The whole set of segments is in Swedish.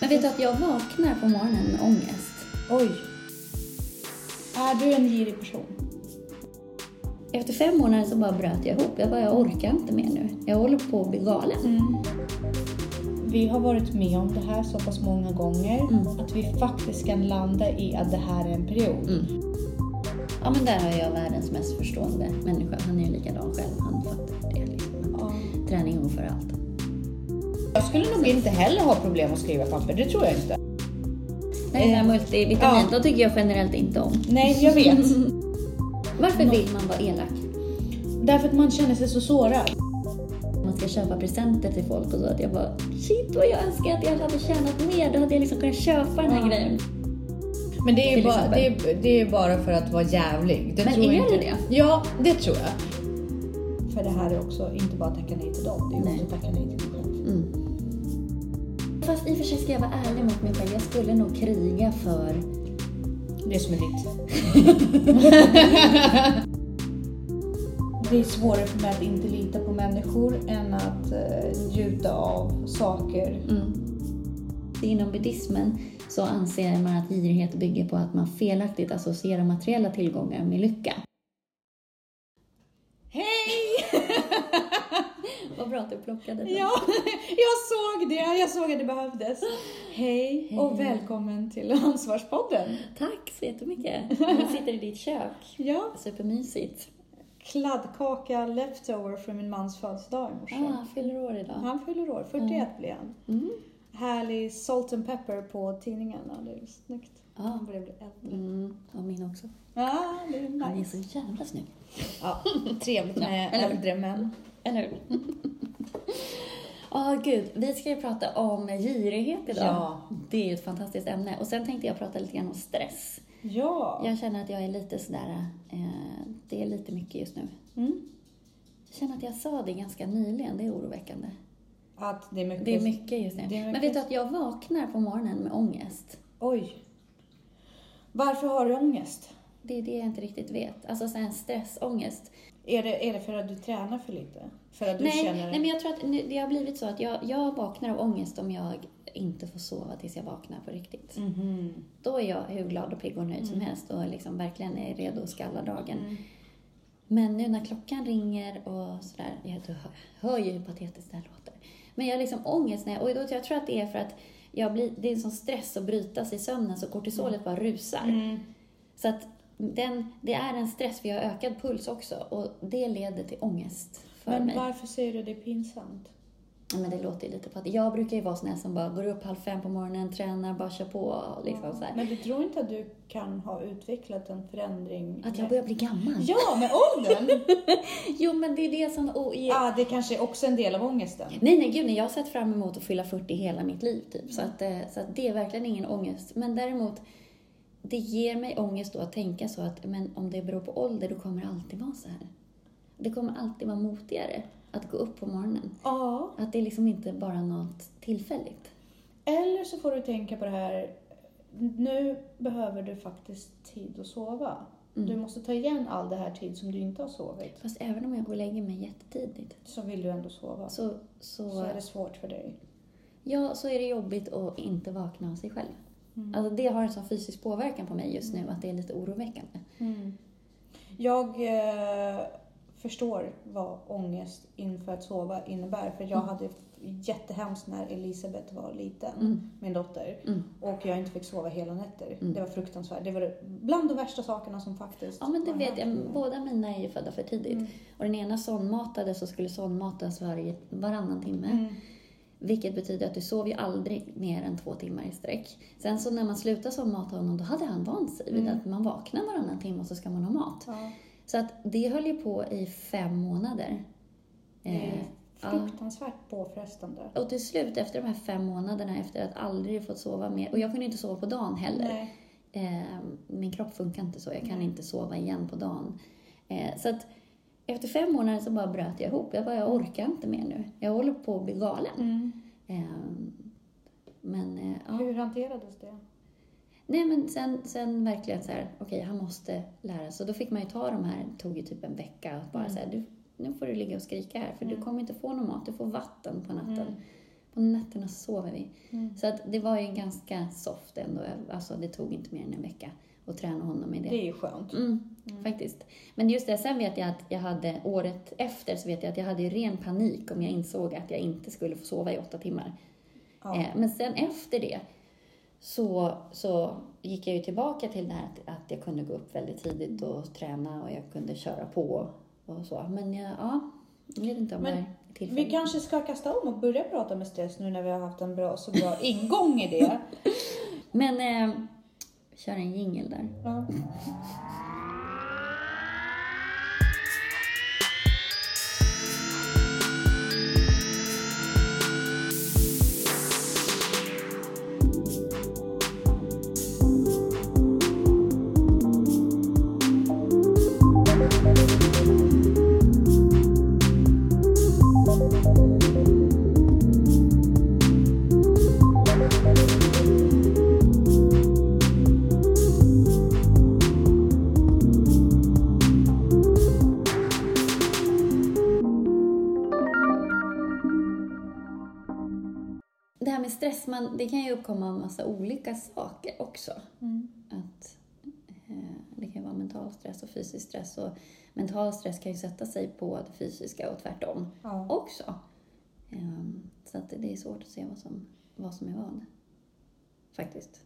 Men vet du att jag vaknar på morgonen med ångest? Oj. Är du en girig person? Efter fem månader så bara bröt jag ihop. Jag bara, jag orkar inte mer nu. Jag håller på att bli galen. Mm. Vi har varit med om det här så pass många gånger Mm. att vi faktiskt kan landa i att det här är en period. Mm. Ja, men där har jag världens mest förstående människa. Han är ju likadan själv. Han fattar det. Liksom. Ja. Träning för allt. Jag skulle nog inte heller ha problem att skriva papper, det tror jag inte. Nej, Eh, multivitamin, ja. då tycker jag generellt inte om. Nej, jag vet. Varför vill man vara elak? Därför att man känner sig så sårad. Man ska köpa presenter till folk och så. Att jag bara, shit vad jag önskar att jag hade tjänat mer. Då hade jag liksom kunnat köpa den här Ja. grejen. Men det är, Till bara, det, är, det är bara för att vara jävlig. Det Men tror är jag det inte. det? Ja, det tror jag. För det här är också inte bara att tacka nej till dem, det är också att tacka nej till dig själv. Mm. Fast i och för sig ska jag vara ärlig mot mig själv. Jag skulle nog kriga för... Det som är ditt. det är svårare för mig att inte lita på människor än att uh, njuta av saker. Mm. Inom buddhismen så anser man att girighet bygger på att man felaktigt associerar materiella tillgångar med lycka. Hej! Vad bra att du plockade den. ja, jag såg det. Jag såg att det behövdes. Hej och Hej. välkommen till Ansvarspodden. Tack så jättemycket. Jag sitter i ditt kök. Ja, Supermysigt. kladdkaka leftover från min mans födelsedag i morse. Ah, fyller år idag. Han fyller år, 41 blir han. Mm. Härlig salt and pepper på tidningarna, det är snyggt. Ja. Han bli äldre. Mm, och min också. Ja, det är Han är nice. så jävla snygg. Ja, trevligt med äldre män. Eller hur? Åh gud, vi ska ju prata om girighet idag. Ja. Det är ju ett fantastiskt ämne. Och sen tänkte jag prata lite grann om stress. Ja. Jag känner att jag är lite sådär, eh, det är lite mycket just nu. Mm. Jag känner att jag sa det ganska nyligen, det är oroväckande. Att det är mycket... Det är mycket just nu. Är Men mycket. vet du att jag vaknar på morgonen med ångest? Oj. Varför har du ångest? Det är det jag inte riktigt vet. Alltså så här en stressångest. Är det, är det för att du tränar för lite? För att du Nej, känner... nej, men jag tror att nu, det har blivit så att jag, jag vaknar av ångest om jag inte får sova tills jag vaknar på riktigt. Mhm. Då är jag hur glad och pigg och nöjd som helst och liksom verkligen är redo att skalla dagen. Mm. Men nu när klockan ringer och sådär, jag du hör, ju hur patetiskt det här låter. Men jag har liksom ångest när jag, och då, jag tror att det är för att jag blir, det är en sån stress att brytas i sömnen så kortisolet bara rusar. Mm. Så att den, det är en stress för jag har ökad puls också och det leder till ångest för Men mig. varför säger du det är pinsamt? Ja, men det låter ju lite på Jag brukar ju vara sån här som bara går upp halv fem på morgonen, tränar, bara kör på liksom så här. Men du tror inte att du kan ha utvecklat en förändring? Att jag börjar bli gammal. Ja, med åldern! Jo, men det är det som... Och, ah, det kanske är också en del av ångesten. Nej, nej, gud nej. Jag har sett fram emot att fylla 40 hela mitt liv, typ. Så, att, eh, så att det är verkligen ingen ångest. Men däremot, det ger mig ångest då att tänka så att men om det beror på ålder, då kommer det alltid vara så här. Det kommer alltid vara motigare att gå upp på morgonen. Ja. Att det är liksom inte bara något tillfälligt. Eller så får du tänka på det här, nu behöver du faktiskt tid att sova. Mm. Du måste ta igen all det här tid som du inte har sovit. Fast även om jag går och lägger mig jättetidigt Så vill du ändå sova. Så, så, så, är det svårt för dig. ja, så är det jobbigt att inte vakna av sig själv. Mm. Alltså det har en sån fysisk påverkan på mig just nu att det är lite oroväckande. Mm. Jag eh, förstår vad ångest inför att sova innebär. För jag Mm. hade jättehemskt när Elisabeth var liten, Mm. min dotter. Mm. Och jag inte fick sova hela nätter. Mm. Det var fruktansvärt. Det var bland de värsta sakerna som faktiskt Ja, men det vet jag. Båda mina är ju födda för tidigt. Mm. Och den ena sondmatades och skulle sondmatas varje, varannan timme. Mm. Vilket betyder att du sov ju aldrig mer än två timmar i sträck. Sen så när man slutade sondmata honom, då hade han vant sig vid Mm. att man vaknar varannan timme och så ska man ha mat. Ja. Så att det höll ju på i fem månader. Det är Eh, ja. fruktansvärt påfrestande. Och till slut, efter de här fem månaderna, efter att aldrig fått sova mer, och jag kunde inte sova på dagen heller. Eh, min kropp funkar inte så, jag kan Nej. inte sova igen på dagen. Eh, så att efter fem månader så bara bröt jag ihop. Jag bara, jag orkar inte mer nu. Jag håller på att bli galen. Mm. Eh, men, eh, ja. Hur hanterades det? Nej men sen, sen verkligen så här, okej han måste lära sig. Då fick man ju ta de här, det tog ju typ en vecka, att bara Mm. så här, du, nu får du ligga och skrika här för Mm. du kommer inte få någon mat, du får vatten på natten. Mm. På nätterna sover vi. Mm. Så att det var ju ganska soft ändå. Alltså det tog inte mer än en vecka att träna honom i det. Det är ju skönt. Mm, Faktiskt. Men just det, sen vet jag att jag hade, året efter så vet jag att jag hade ren panik om jag insåg att jag inte skulle få sova i åtta timmar. Ja. Eh, men sen efter det så, så gick jag ju tillbaka till det här att, att jag kunde gå upp väldigt tidigt och träna och jag kunde köra på och så. Men jag, ja, jag vet inte om Men det är tillfälligt. Vi kanske ska kasta om och börja prata med stress nu när vi har haft en bra, så bra ingång i det. Men eh, kör en jingel där. Ja. Man, det kan ju uppkomma en massa olika saker också. Mm. Att, eh, det kan vara mental stress och fysisk stress. Och mental stress kan ju sätta sig på det fysiska och tvärtom Ja. också. Ehm, så att det är svårt att se vad som, vad som är vad. Faktiskt.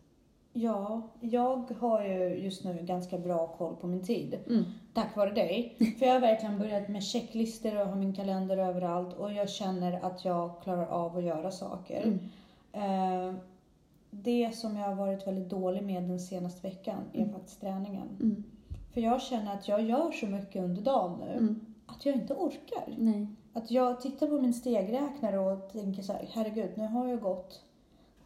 ja, jag har ju just nu ganska bra koll på min tid. Mm. Tack vare dig. För jag har verkligen börjat med checklistor och har min kalender överallt och jag känner att jag klarar av att göra saker. Mm. Eh, det som jag har varit väldigt dålig med den senaste veckan är Mm. faktiskt träningen. Mm. För jag känner att jag gör så mycket under dagen nu Mm. att jag inte orkar. Nej. Att jag tittar på min stegräknare och tänker så här, herregud, nu har jag gått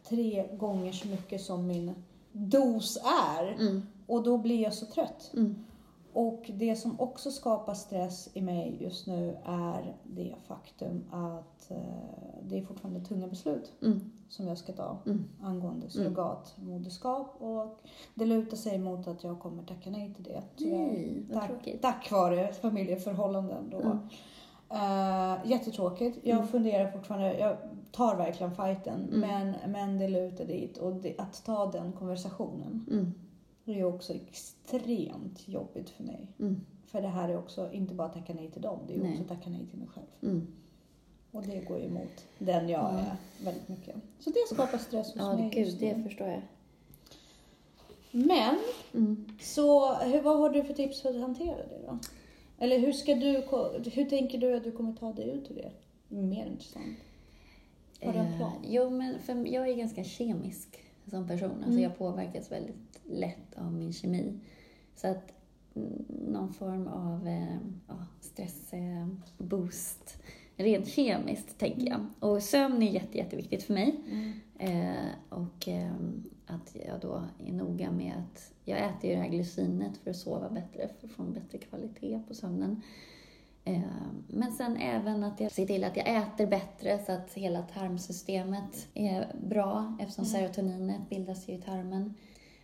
tre gånger så mycket som min dos är. Mm. Och då blir jag så trött. Mm. Och det som också skapar stress i mig just nu är det faktum att eh, det är fortfarande tunga beslut Mm. som jag ska ta Mm. angående surrogatmoderskap. Och det lutar sig mot att jag kommer tacka nej till det. Nej, vad tack, tråkigt. tack vare familjeförhållanden då. Mm. Eh, jättetråkigt. Jag Mm. funderar fortfarande, jag tar verkligen fighten Mm. men, men det lutar dit. Och det, att ta den konversationen Mm. det är också extremt jobbigt för mig. Mm. För det här är också inte bara att tacka nej till dem, det är Nej. också att tacka nej till mig själv. Mm. Och det går ju emot den jag Ja. är väldigt mycket. Så det skapar stress hos Ja, mig gud, just det förstår jag. Men, Mm. så hur, vad har du för tips för att hantera det då? Eller hur, ska du, hur tänker du att du kommer ta dig ut ur det? Mer intressant. Har du en Eh, plan? jo, men för jag är ganska kemisk som person. Alltså Mm. jag påverkas väldigt lätt av min kemi. Så att mm, någon form av eh, ja, stressboost rent kemiskt, tänker jag. Och sömn är jätte, jätteviktigt för mig. Mm. Eh, och eh, att jag då är noga med att jag äter ju det här glycinet för att sova bättre, för att få en bättre kvalitet på sömnen. Eh, men sen även att jag ser till att jag äter bättre så att hela tarmsystemet är bra eftersom Mm. serotoninet bildas ju i tarmen.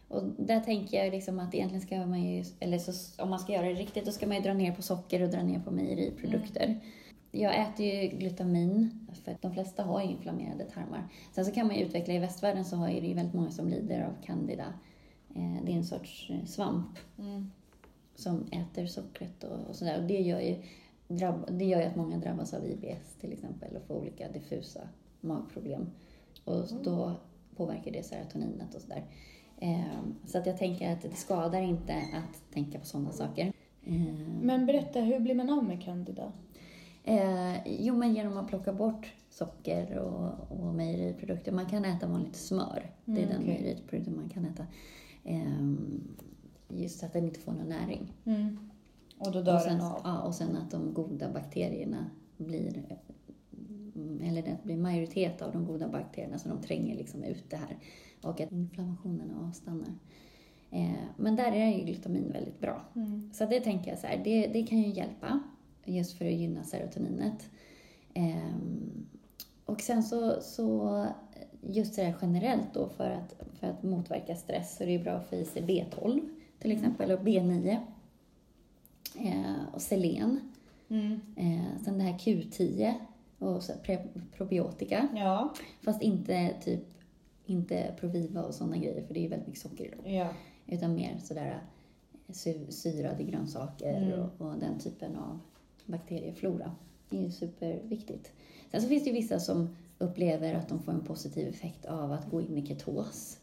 Och där tänker jag liksom att egentligen ska man ju, eller så, om man ska göra det riktigt, då ska man ju dra ner på socker och dra ner på mejeriprodukter. Jag äter ju glutamin, för de flesta har ju inflammerade tarmar. Sen så kan man ju utveckla, i västvärlden så har ju det ju väldigt många som lider av candida. Eh, det är en sorts eh, svamp Mm. som äter sockret och, och sådär. Och det gör, ju, drabb, det gör ju att många drabbas av IBS till exempel och får olika diffusa magproblem. Och då påverkar det serotoninet och sådär. Eh, så att jag tänker att det skadar inte att tänka på sådana saker. Men berätta, hur blir man av med candida? Eh, jo, men genom att plocka bort socker och, och mejeriprodukter. Man kan äta vanligt smör. det är Mm, den okej. mejeriprodukten man kan äta. Ehm, just att den inte får någon näring. Mm. Och då dör och, sen, den av? ja, och sen att de goda bakterierna blir mm, eller det blir majoritet av de goda bakterierna så de tränger liksom ut det här och att inflammationen avstannar. Eh, men där är ju glutamin väldigt bra. Mm. Så det tänker jag så här, det, det kan ju hjälpa just för att gynna serotoninet. Ehm, och sen så, så just det här generellt då för att, för att motverka stress så är det ju bra att få i sig B12 till Mm. exempel och B9 eh, och selen. Mm. Eh, sen det här Q10 och probiotika. Ja. Fast inte typ inte Proviva och sådana grejer för det är ju väldigt mycket socker i dem. Ja. Utan mer sådär eh, sy- syrade grönsaker Mm. och, och den typen av bakterieflora. Det är ju superviktigt. Sen så finns det ju vissa som upplever att de får en positiv effekt av att gå in i ketos.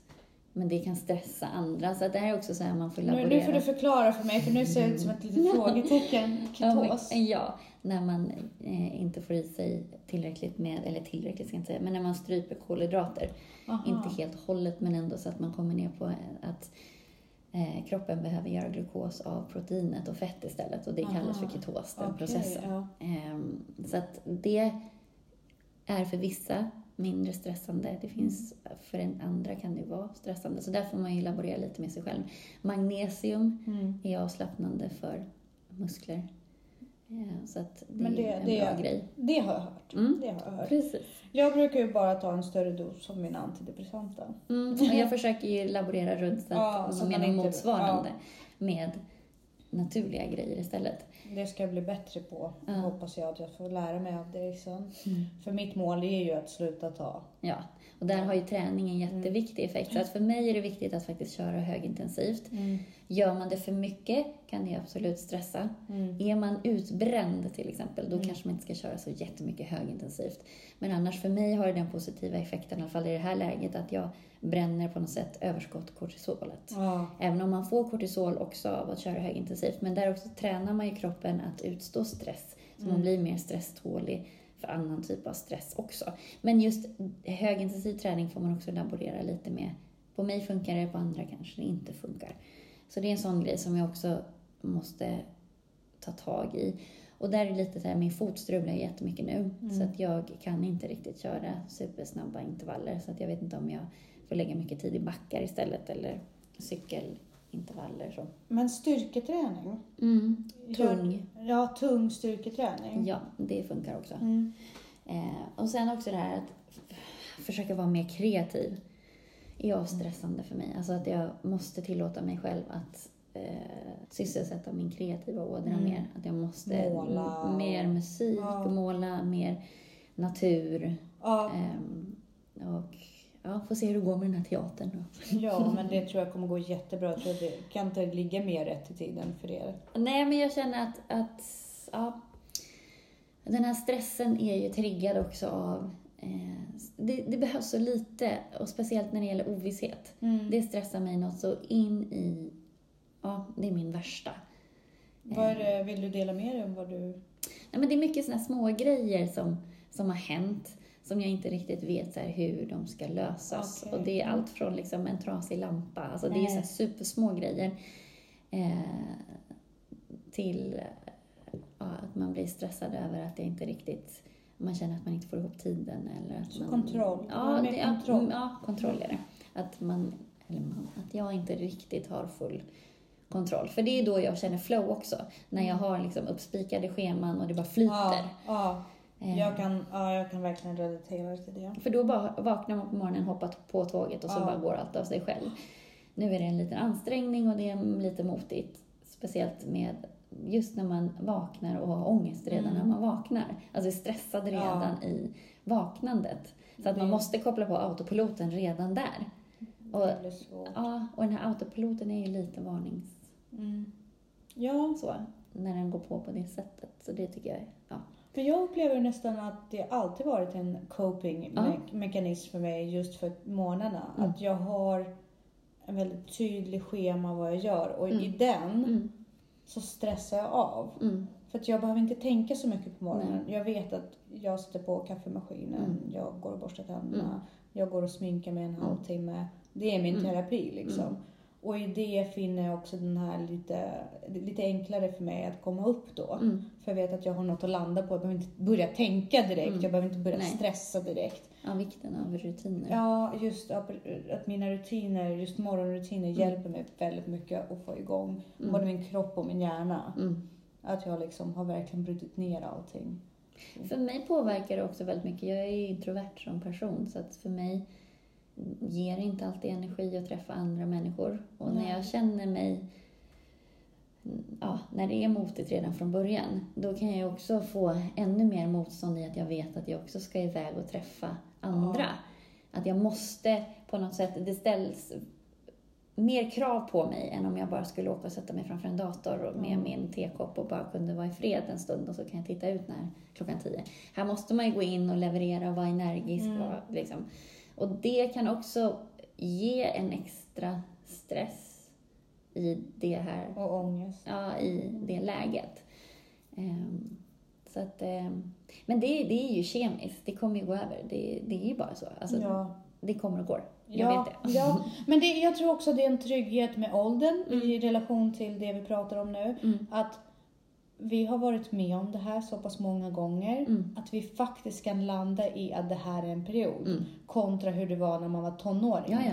Men det kan stressa andra. Så det här är också så här man får laborera. nu får du förklara för mig, för nu ser det ut som ett litet frågetecken. Ja, men- Ketos. Ja, när man eh, inte får i sig tillräckligt med, eller tillräckligt ska jag inte säga, men när man stryper kolhydrater. Aha. Inte helt och hållet, men ändå så att man kommer ner på att eh, kroppen behöver göra glukos av proteinet och fett istället. Och det kallas för Aha. ketos, den Okej, processen. Ja. Ehm, så att det är för vissa mindre stressande. Det finns, för en andra kan det vara stressande. Så där får man ju laborera lite med sig själv. Magnesium Mm. är avslappnande för muskler. Eh, Så att det, Men det- är en det- bra grej. Det har jag hört. Mm. Det har jag hört. Precis. Jag brukar ju bara ta en större dos som mina antidepressanta. Mm. Och jag försöker ju laborera runt så att Ja, så inte- motsvarande med naturliga grejer istället. Det ska jag bli bättre på. Ja. Hoppas jag att jag får lära mig av dig sen. Mm. För mitt mål är ju att sluta ta. Ja, och där har ju träning en jätteviktig effekt. Så att för mig är det viktigt att faktiskt köra högintensivt. Gör man det för mycket kan det absolut stressa. Mm. Är man utbränd till exempel, då Mm. kanske man inte ska köra så jättemycket högintensivt. Men annars för mig har det den positiva effekten, i alla fall i det här läget, att jag bränner på något sätt överskott kortisolet. Ja. Även om man får kortisol också av att köra högintensivt. Men där också tränar man ju kroppen att utstå stress. Så man Mm. blir mer stresstålig för annan typ av stress också. Men just högintensiv träning får man också laborera lite med. På mig funkar det, på andra kanske det inte funkar. Så det är en sån grej som jag också måste ta tag i. Och där är lite så här, min fot strular jättemycket nu. Mm. Så att jag kan inte riktigt köra supersnabba intervaller. Så att jag vet inte om jag får lägga mycket tid i backar istället eller cykelintervaller. Så. Men styrketräning? Mm. Gör- Tung. Ja, tung styrketräning. Ja, det funkar också. Mm. Eh, och sen också det här att försöka vara mer kreativ är avstressande för mig. Alltså att jag måste tillåta mig själv att eh, sysselsätta min kreativa ådra Mm. mer. Att jag måste Måla. mer musik, Ja. måla, mer natur. Ja, ehm, och ja, får se hur det går med den här teatern då. ja, men det tror jag kommer gå jättebra. Jag tror det kan inte ligga mer rätt i tiden för er. Nej, men jag känner att, att ja, den här stressen är ju triggad också av eh, det, det behövs så lite, och speciellt när det gäller ovisshet. Mm. Det stressar mig något så in i... Ja, det är min värsta. Vad är det, vill du dela med dig om vad du... Nej, men det är mycket såna små grejer som, som har hänt som jag inte riktigt vet så hur de ska lösas. Okej. Och det är allt från liksom en trasig lampa, alltså det är så här supersmå grejer, eh, till eh, ja, att man blir stressad över att det inte riktigt man känner att man inte får ihop tiden eller att man... kontroll. Ja, det, kontroll. ja, kontroll är det. Att man, eller man, att jag inte riktigt har full kontroll. För det är då jag känner flow också. När jag har liksom uppspikade scheman och det bara flyter. Ja, ja. Eh, Jag, kan, ja, jag kan verkligen relatera till det. För då bara vaknar man på morgonen, hoppar på tåget och så Ja. bara går allt av sig själv. Nu är det en liten ansträngning och det är lite motigt. Speciellt med just när man vaknar och har ångest redan Mm. när man vaknar. Alltså är stressad redan i vaknandet. Så att man måste koppla på autopiloten redan där. Och, ja, och den här autopiloten är ju lite varnings... Mm. Ja, Så, när den går på på det sättet. Så det tycker jag är... Ja. för jag upplever nästan att det alltid varit en coping Ja. för mig just för månaderna. Mm. Att jag har en väldigt tydlig schema vad jag gör och i Mm. den Mm, så stressar jag av. mm, För att jag behöver inte tänka så mycket på morgonen. Jag vet att jag sätter på kaffemaskinen, Mm. jag går och borstar tänderna, Mm. jag går och sminkar mig en Mm. halvtimme. Det är min Mm. terapi liksom. Mm. Och i det finner jag också den här lite, lite enklare för mig att komma upp då. För jag vet att jag har något att landa på. Jag behöver inte börja tänka direkt. Jag behöver inte börja Nej. stressa direkt. Ja, vikten av rutiner. Ja, just att mina rutiner, just morgonrutiner Mm. hjälper mig väldigt mycket att få igång Mm. både min kropp och min hjärna. Mm. Att jag liksom har verkligen brutit ner allting. För mig påverkar det också väldigt mycket. Jag är ju introvert som person så att för mig ger det inte alltid energi att träffa andra människor. Och när Nej. jag känner mig ja, när det är motigt redan från början, då kan jag också få ännu mer motstånd i att jag vet att jag också ska iväg och träffa andra. Att jag måste på något sätt, det ställs mer krav på mig än om jag bara skulle åka och sätta mig framför en dator och med Mm. min tekopp och bara kunde vara i fred en stund och så kan jag titta ut när klockan tio. Här måste man ju gå in och leverera och vara energisk. Mm. Och, liksom. och det kan också ge en extra stress i det här Och ångest. ja, i det läget. Ehm, så att, ehm, men det, det är ju kemiskt, det kommer ju gå över. Det, det är ju bara så. Alltså, ja. Det kommer och går. Jag Ja, vet det. ja, men det, jag tror också det är en trygghet med åldern i relation till det vi pratar om nu. Mm. Att vi har varit med om det här så pass många gånger. Mm. Att vi faktiskt kan landa i att det här är en period. Mm. Kontra hur det var när man var tonåring. Ja, ja.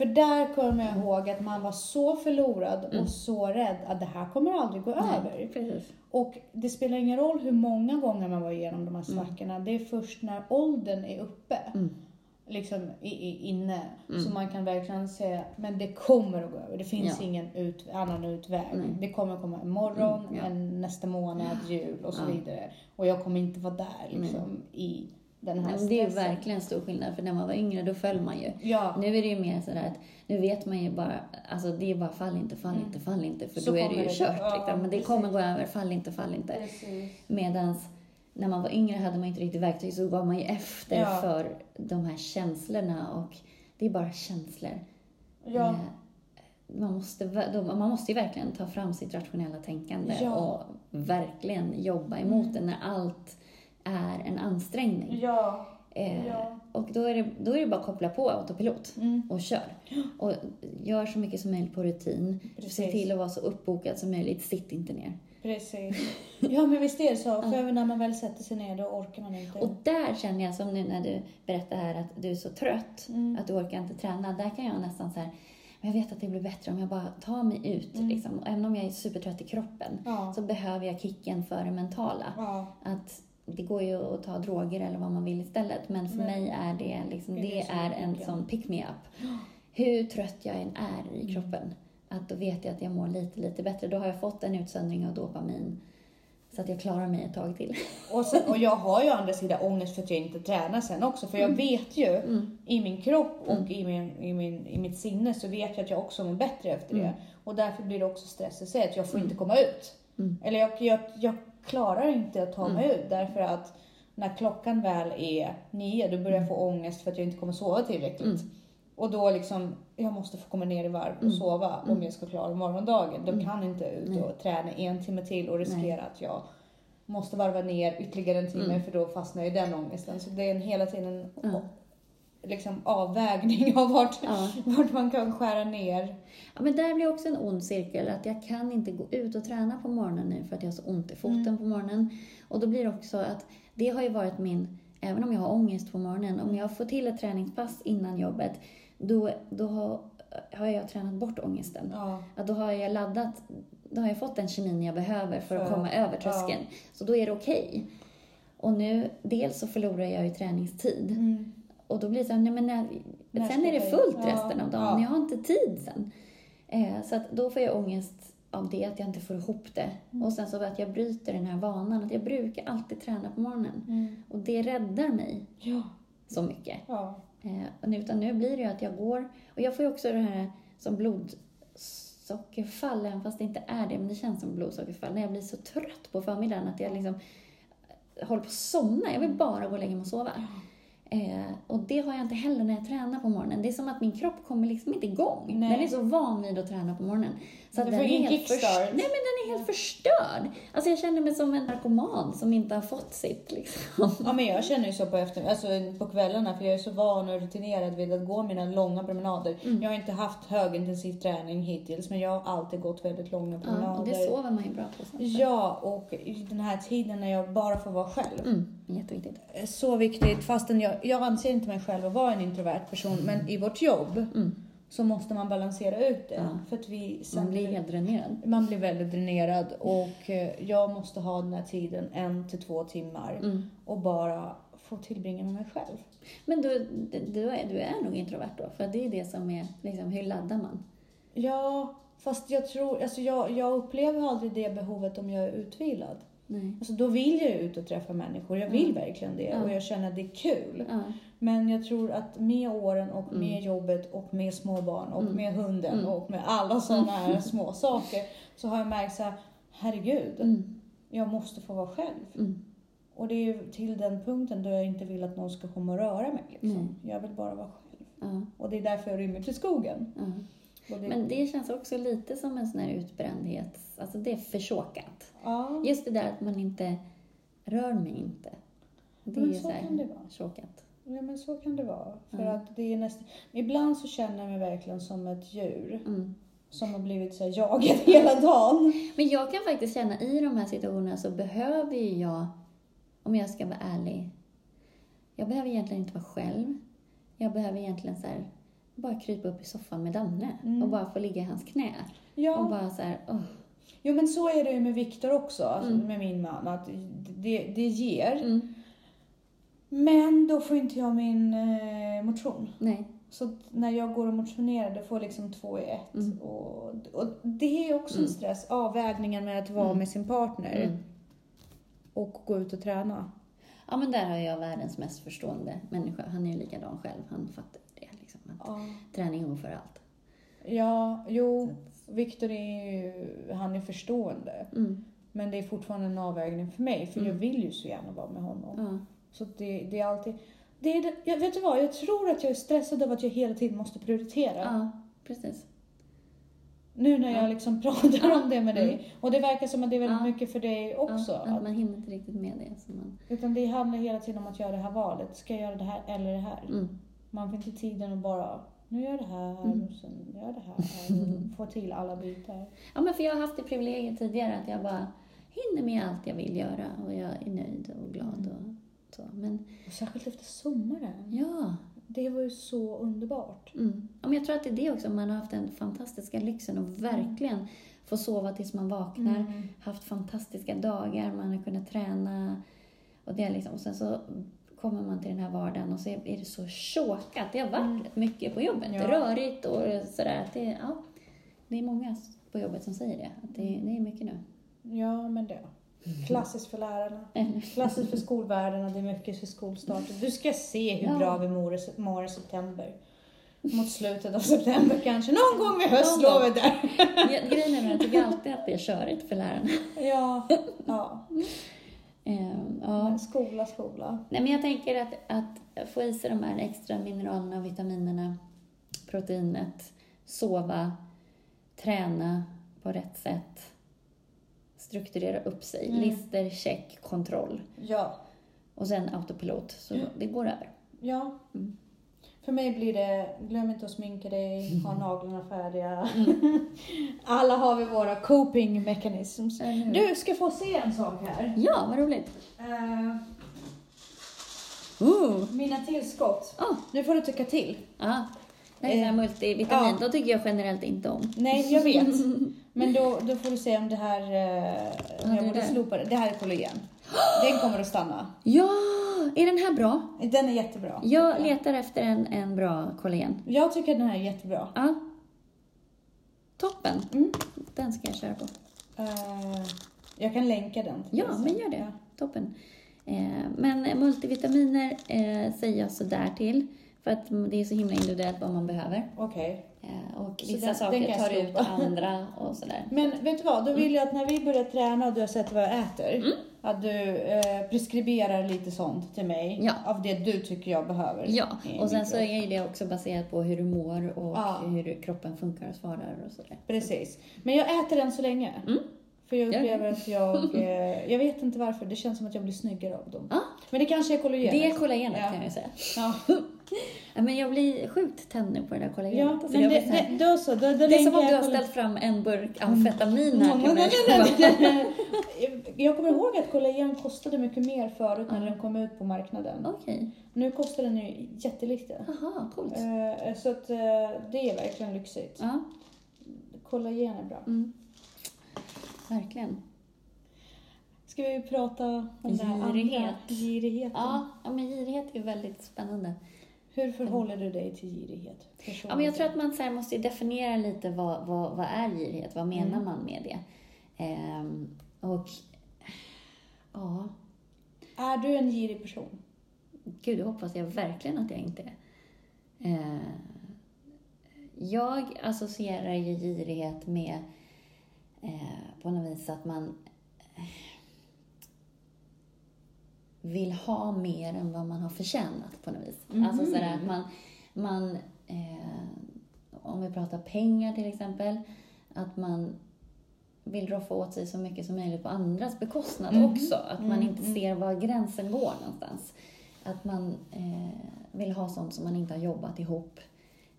För där kommer jag ihåg att man var så förlorad Mm. och så rädd att det här kommer aldrig gå över. Nej, precis. Och det spelar ingen roll hur många gånger man var igenom de här Mm. svackorna. Det är först när åldern är uppe, Mm. liksom i, i, inne, Mm. som man kan verkligen säga, men det kommer att gå över. Det finns Ja. ingen ut, annan utväg. Nej. Det kommer komma imorgon, Mm, ja. en, nästa månad, jul och så Ja. vidare. Och jag kommer inte vara där liksom i den här men det är ju stressen. verkligen stor skillnad, för när man var yngre då föll man ju. Ja, Nu är det ju mer sådär att, nu vet man ju bara, alltså det är bara fall inte, fall inte, fall inte, för Mm. Så då är det ju det- kört. ja, liksom. Men det precis. kommer gå över, fall inte, fall inte. precis. Medans när man var yngre hade man inte riktigt verktyg så gav man ju efter Ja. för de här känslorna och det är bara känslor. Ja. Eh, Man måste, man måste ju verkligen ta fram sitt rationella tänkande Ja. och verkligen jobba emot Mm. det när allt är en ansträngning. Ja. Eh, Ja. Och då är, det, då är det bara att koppla på autopilot Mm. och kör. Och gör så mycket som möjligt på rutin. Se Precis. till att vara så uppbokad som möjligt. Sitt inte ner. Precis. Ja men visst är det så. För när man väl sätter sig ner då orkar man inte. Och där känner jag, som nu när du berättar här att du är så trött, Mm. att du orkar inte träna. Där kan jag nästan så här, men jag vet att det blir bättre om jag bara tar mig ut. Mm. Liksom. Även om jag är supertrött i kroppen Ja. så behöver jag kicken för det mentala. Ja. Att det går ju att ta droger eller vad man vill istället, men för Men- mig är det, liksom, Är det det är en sån pick me up. Hur trött jag än är i kroppen, att då vet jag att jag mår lite, lite bättre. Då har jag fått en utsöndring av dopamin så att jag klarar mig ett tag till. Och, sen, och jag har ju å andra sidan ångest för att jag inte tränar sen också. För jag vet ju Mm. i min kropp och i, min, i, min, i mitt sinne så vet jag att jag också mår bättre efter det. Mm. Och därför blir det också stress i sig att jag får inte komma ut. Mm. Eller jag, jag, jag klarar inte att ta mig ut därför att när klockan väl är nio då börjar jag få ångest för att jag inte kommer sova tillräckligt. Mm. Och då liksom, jag måste få komma ner i varv och Mm. sova om Mm. jag ska klara morgondagen. Då Mm. kan jag inte ut och träna en timme till och riskera Nej. att jag måste varva ner ytterligare en timme Mm. för då fastnar jag i den ångesten. Så det är en hela tiden Ja. Liksom avvägning av vart, Ja. vart man kan skära ner. Ja, men där blir också en ond cirkel, att jag kan inte gå ut och träna på morgonen nu för att jag har så ont i foten Mm. på morgonen. Och då blir det också att, det har ju varit min, även om jag har ångest på morgonen, om jag får till ett träningspass innan jobbet, då, då har, har jag tränat bort ångesten. Ja. Att då har jag laddat, då har jag fått den kemin jag behöver för att komma över tröskeln. Så då är det okej. Och nu, dels så förlorar jag ju träningstid. Mm. Och då blir det så här, nej men när, När sen är det jag- fullt ja, resten av dagen. ja. Jag har inte tid sen. Eh, så att då får jag ångest av det, att jag inte får ihop det. Mm. Och sen så att jag bryter den här vanan, att jag brukar alltid träna på morgonen. Mm. Och det räddar mig Ja. så mycket. Ja. Eh, utan nu blir det ju att jag går, och jag får ju också det här som blodsockerfall, även fast det inte är det, men det känns som blodsockerfall, när jag blir så trött på förmiddagen att jag liksom håller på att somna. Jag vill bara gå och lägga mig och sova. Eh, och det har jag inte heller när jag tränar på morgonen. Det är som att min kropp kommer liksom inte igång. Nej. Den är så van vid att träna på morgonen. Så Du får ingen kickstart. Nej, men den är helt förstörd. Alltså jag känner mig som en narkoman som inte har fått sitt liksom. Ja men jag känner ju så på, efter, alltså på kvällarna för jag är så van och rutinerad vid att gå mina långa promenader. Mm. Jag har inte haft högintensiv träning hittills men jag har alltid gått väldigt långa Ja, promenader. och det sover man ju bra på sen. Ja, och i den här tiden när jag bara får vara själv. Mm, jätteviktigt. Så viktigt, fastän jag, jag anser inte mig själv att vara en introvert person, men i vårt jobb Mm. Så måste man balansera ut det. Ja. För att vi sen Man blir helt dränerad. man blir väldigt dränerad och eh, jag måste ha den här tiden en till två timmar Mm. och bara få tillbringa med mig själv. Men du, du, är, du är nog introvert då, för det är det som är, liksom, hur laddar man? Ja, Fast jag tror, alltså jag, jag upplever aldrig det behovet om jag är utvilad. Nej. Alltså då vill jag ut och träffa människor. Jag vill Ja. verkligen det Ja. och jag känner att det är kul. Men jag tror att med åren och Mm. med jobbet och med småbarn och Mm. med hunden Mm. och med alla sådana här små saker så har jag märkt så här, herregud, Mm. jag måste få vara själv. Mm. Och det är ju till den punkten då jag inte vill att någon ska komma och röra mig. Liksom. Jag vill bara vara själv. Ja. Och det är därför jag rymmer till skogen. Och det, Men det känns också lite som en sån här utbrändhet. Alltså det är försåkat. ja, Just det där att man inte rör mig inte. Det är Men ju så så här kan det vara. tråkat. Ja, men så kan det vara. För Ja. att det är nästan... Ibland så känner jag mig verkligen som ett djur. Mm. Som har blivit så här jagad hela dagen. Men jag kan faktiskt känna i de här situationerna så behöver ju jag, om jag ska vara ärlig, jag behöver egentligen inte vara själv. Jag behöver egentligen så här, bara krypa upp i soffan med Danne Mm. och bara få ligga i hans knä. Och Ja, bara så här, åh. jo men så är det ju med Viktor också, alltså, Mm. med min man. Att det, det ger. Men då får inte jag min eh, motion. Nej. Så när jag går och motionerar, då får jag liksom två i ett. Mm. Och, och det är också en Mm. stress, avvägningen med att vara Mm. med sin partner Mm. och gå ut och träna. Ja, men där har jag världens mest förstående människa. Han är ju likadan själv. Han fattar det. Liksom. Att Ja, träning går för allt. ja jo, Viktor är ju, han är förstående. Mm. Men det är fortfarande en avvägning för mig, för jag Mm. vill ju så gärna vara med honom. Ja. Så det, det är alltid... Det är, jag vet du vad, jag tror att jag är stressad av att jag hela tiden måste prioritera. ja, precis. Nu när jag Ja. liksom pratar Ja. om det med dig. Mm. Och det verkar som att det är väldigt Ja. mycket för dig också. Ja, att man hinner inte riktigt med det. Så man, utan det handlar hela tiden om att göra det här valet. Ska jag göra det här eller det här? mm. Man får inte tiden att bara, nu gör jag det här Mm. och sen gör jag det här. Och få till alla bitar. Ja, men för jag har haft det privilegiet tidigare att jag bara hinner med allt jag vill göra och jag är nöjd och glad och så. Men Och särskilt efter sommaren. ja, Det var ju så underbart. mm. ja men jag tror att det är det också. Man har haft den fantastiska lyxen och verkligen få sova tills man vaknar. Mm. Haft fantastiska dagar, man har kunnat träna. Och, det liksom, och sen så kommer man till den här vardagen och så är det så tjåkat. Det har varit Mm. mycket på jobbet. Ja. Rörigt och sådär. Att Det, ja, det är många på jobbet som säger det. Att det, det är mycket nu. Ja, men det. Klassiskt för lärarna. Klassiskt för skolvärlden och det är mycket för skolstarten. Du ska se hur bra vi mår i, mår i september. Mot slutet av september kanske. Någon gång vid höstlovet där. Grejen är att jag tycker alltid att det är körigt för lärarna. Ja, ja. Ehm, ja. Skola, skola. Nej, men jag tänker att, att få i sig de här extra mineralerna och vitaminerna, proteinet, sova, träna på rätt sätt, strukturera upp sig, Mm. lister, check, kontroll Ja, och sen autopilot. Så Mm. det går över. ja. Mm. För mig blir det, glöm inte att sminka dig, ha naglarna färdiga. Mm. Alla har vi våra coping mechanisms. Du ska få se en sak här. Ja, vad roligt. Uh. mina tillskott. Oh. Nu får du tycka till. Ja. Det är Eh, multivitamin. ja. Då tycker jag generellt inte om. Nej, jag vet. Men då, då får du se om det här, eh, om det jag borde det. slopa det. Det här är kollagen. Den kommer att stanna. Ja, är den här bra? Den är jättebra. Jag letar efter en, en bra kollagen. jag tycker den här är jättebra. Ja. Toppen. Mm. Den ska jag köra på. Eh, jag kan länka den. Ja, sen. men gör det. Toppen. Eh, men multivitaminer eh, säger jag sådär till. För att det är så himla individuellt vad man behöver. Okej. Eh, och vissa den- den saker jag tar ut andra och sådär. Men vet du vad? Då vill jag att när vi börjar träna och du har sett vad jag äter, Mm. att du eh, preskriberar lite sånt till mig. Ja. Av det du tycker jag behöver. Ja, och sen så är ju det också baserat på hur du mår och Ja. hur kroppen funkar och svarar och sådär. Precis. Men jag äter den så länge. Mm. För jag upplever att jag... Eh, jag vet inte varför, det känns som att jag blir snyggare av dem. Ja. Men det kanske är kollagenet. Det är kollagenet Ja. kan jag säga. Ja, Ja, men jag blir sjukt tänd nu på det där kollagenet. ja Alltså, men det, det, då så. Då, då det är som om du har ställt fram en burk amfetamin här Nej, till mig. Jag kommer ihåg att kollagen kostade mycket mer förut när den kom ut på marknaden. Okej, Nu kostar den ju jättelite. jaha, coolt. Eh, Så att eh, det är verkligen lyxigt. Kollagen är bra. mm. Verkligen. Ska vi prata om det här Girighet. Girigheten. Ja, ja, men girighet är väldigt spännande. Hur förhåller du dig till girighet? Ja, men jag tror att man så måste definiera lite vad, vad, vad är girighet? Vad menar Mm. man med det? Ehm, och ja, Är du en girig person? gud, det hoppas jag verkligen att jag inte är. Eh, jag associerar ju girighet med eh, på något vis att man eh, vill ha mer än vad man har förtjänat på något vis. Mhm. Alltså sådär att man, man eh, om vi pratar pengar till exempel, att man vill roffa åt sig så mycket som möjligt på andras bekostnad Mhm. också. Att man Mm, inte mm. ser var gränsen går någonstans. Att man eh, vill ha sånt som man inte har jobbat ihop.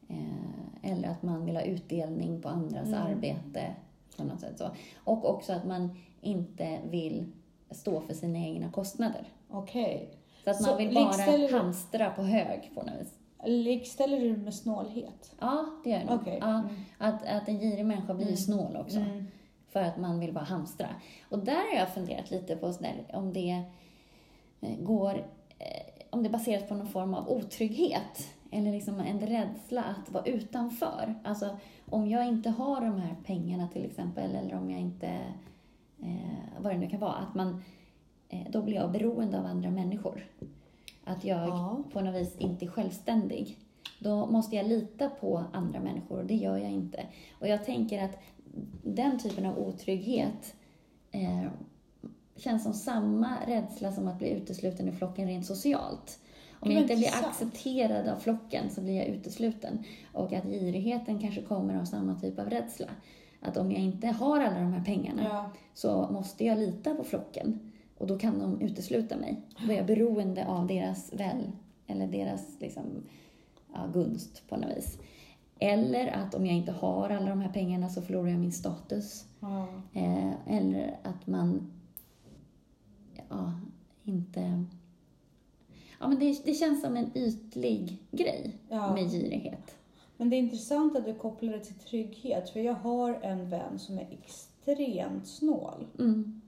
Eh, eller att man vill ha utdelning på andras Mm. arbete på något sätt så. Och också att man inte vill stå för sina egna kostnader. Okej. Så att Så man vill bara hamstra på hög på något vis. Likställer du med snålhet? Ja, det gör jag. Okej. Ja, Mm. att, att en girig människa blir Mm. snål också. Mm. För att man vill bara hamstra. Och där har jag funderat lite på sådär, om det eh, går, eh, om det baseras på någon form av otrygghet. Eller liksom en rädsla att vara utanför. Alltså om jag inte har de här pengarna till exempel, eller om jag inte, eh, vad det nu kan vara, att man, eh, då blir jag beroende av andra människor. Att jag Ja. på något vis inte är självständig. Då måste jag lita på andra människor och det gör jag inte. Och jag tänker att den typen av otrygghet eh, känns som samma rädsla som att bli utesluten ur flocken rent socialt. Om jag inte blir accepterad av flocken så blir jag utesluten. Och att girigheten kanske kommer av samma typ av rädsla. Att om jag inte har alla de här pengarna Ja. så måste jag lita på flocken. Och då kan de utesluta mig. Då är jag beroende av deras väl, eller deras liksom, ja, gunst på något vis. Eller att om jag inte har alla de här pengarna så förlorar jag min status. Ja. Eh, eller att man ja, inte... Ja, men det, det känns som en ytlig grej Ja. med girighet. Men det är intressant att du kopplar det till trygghet, för jag har en vän som är extremt snål. Mm.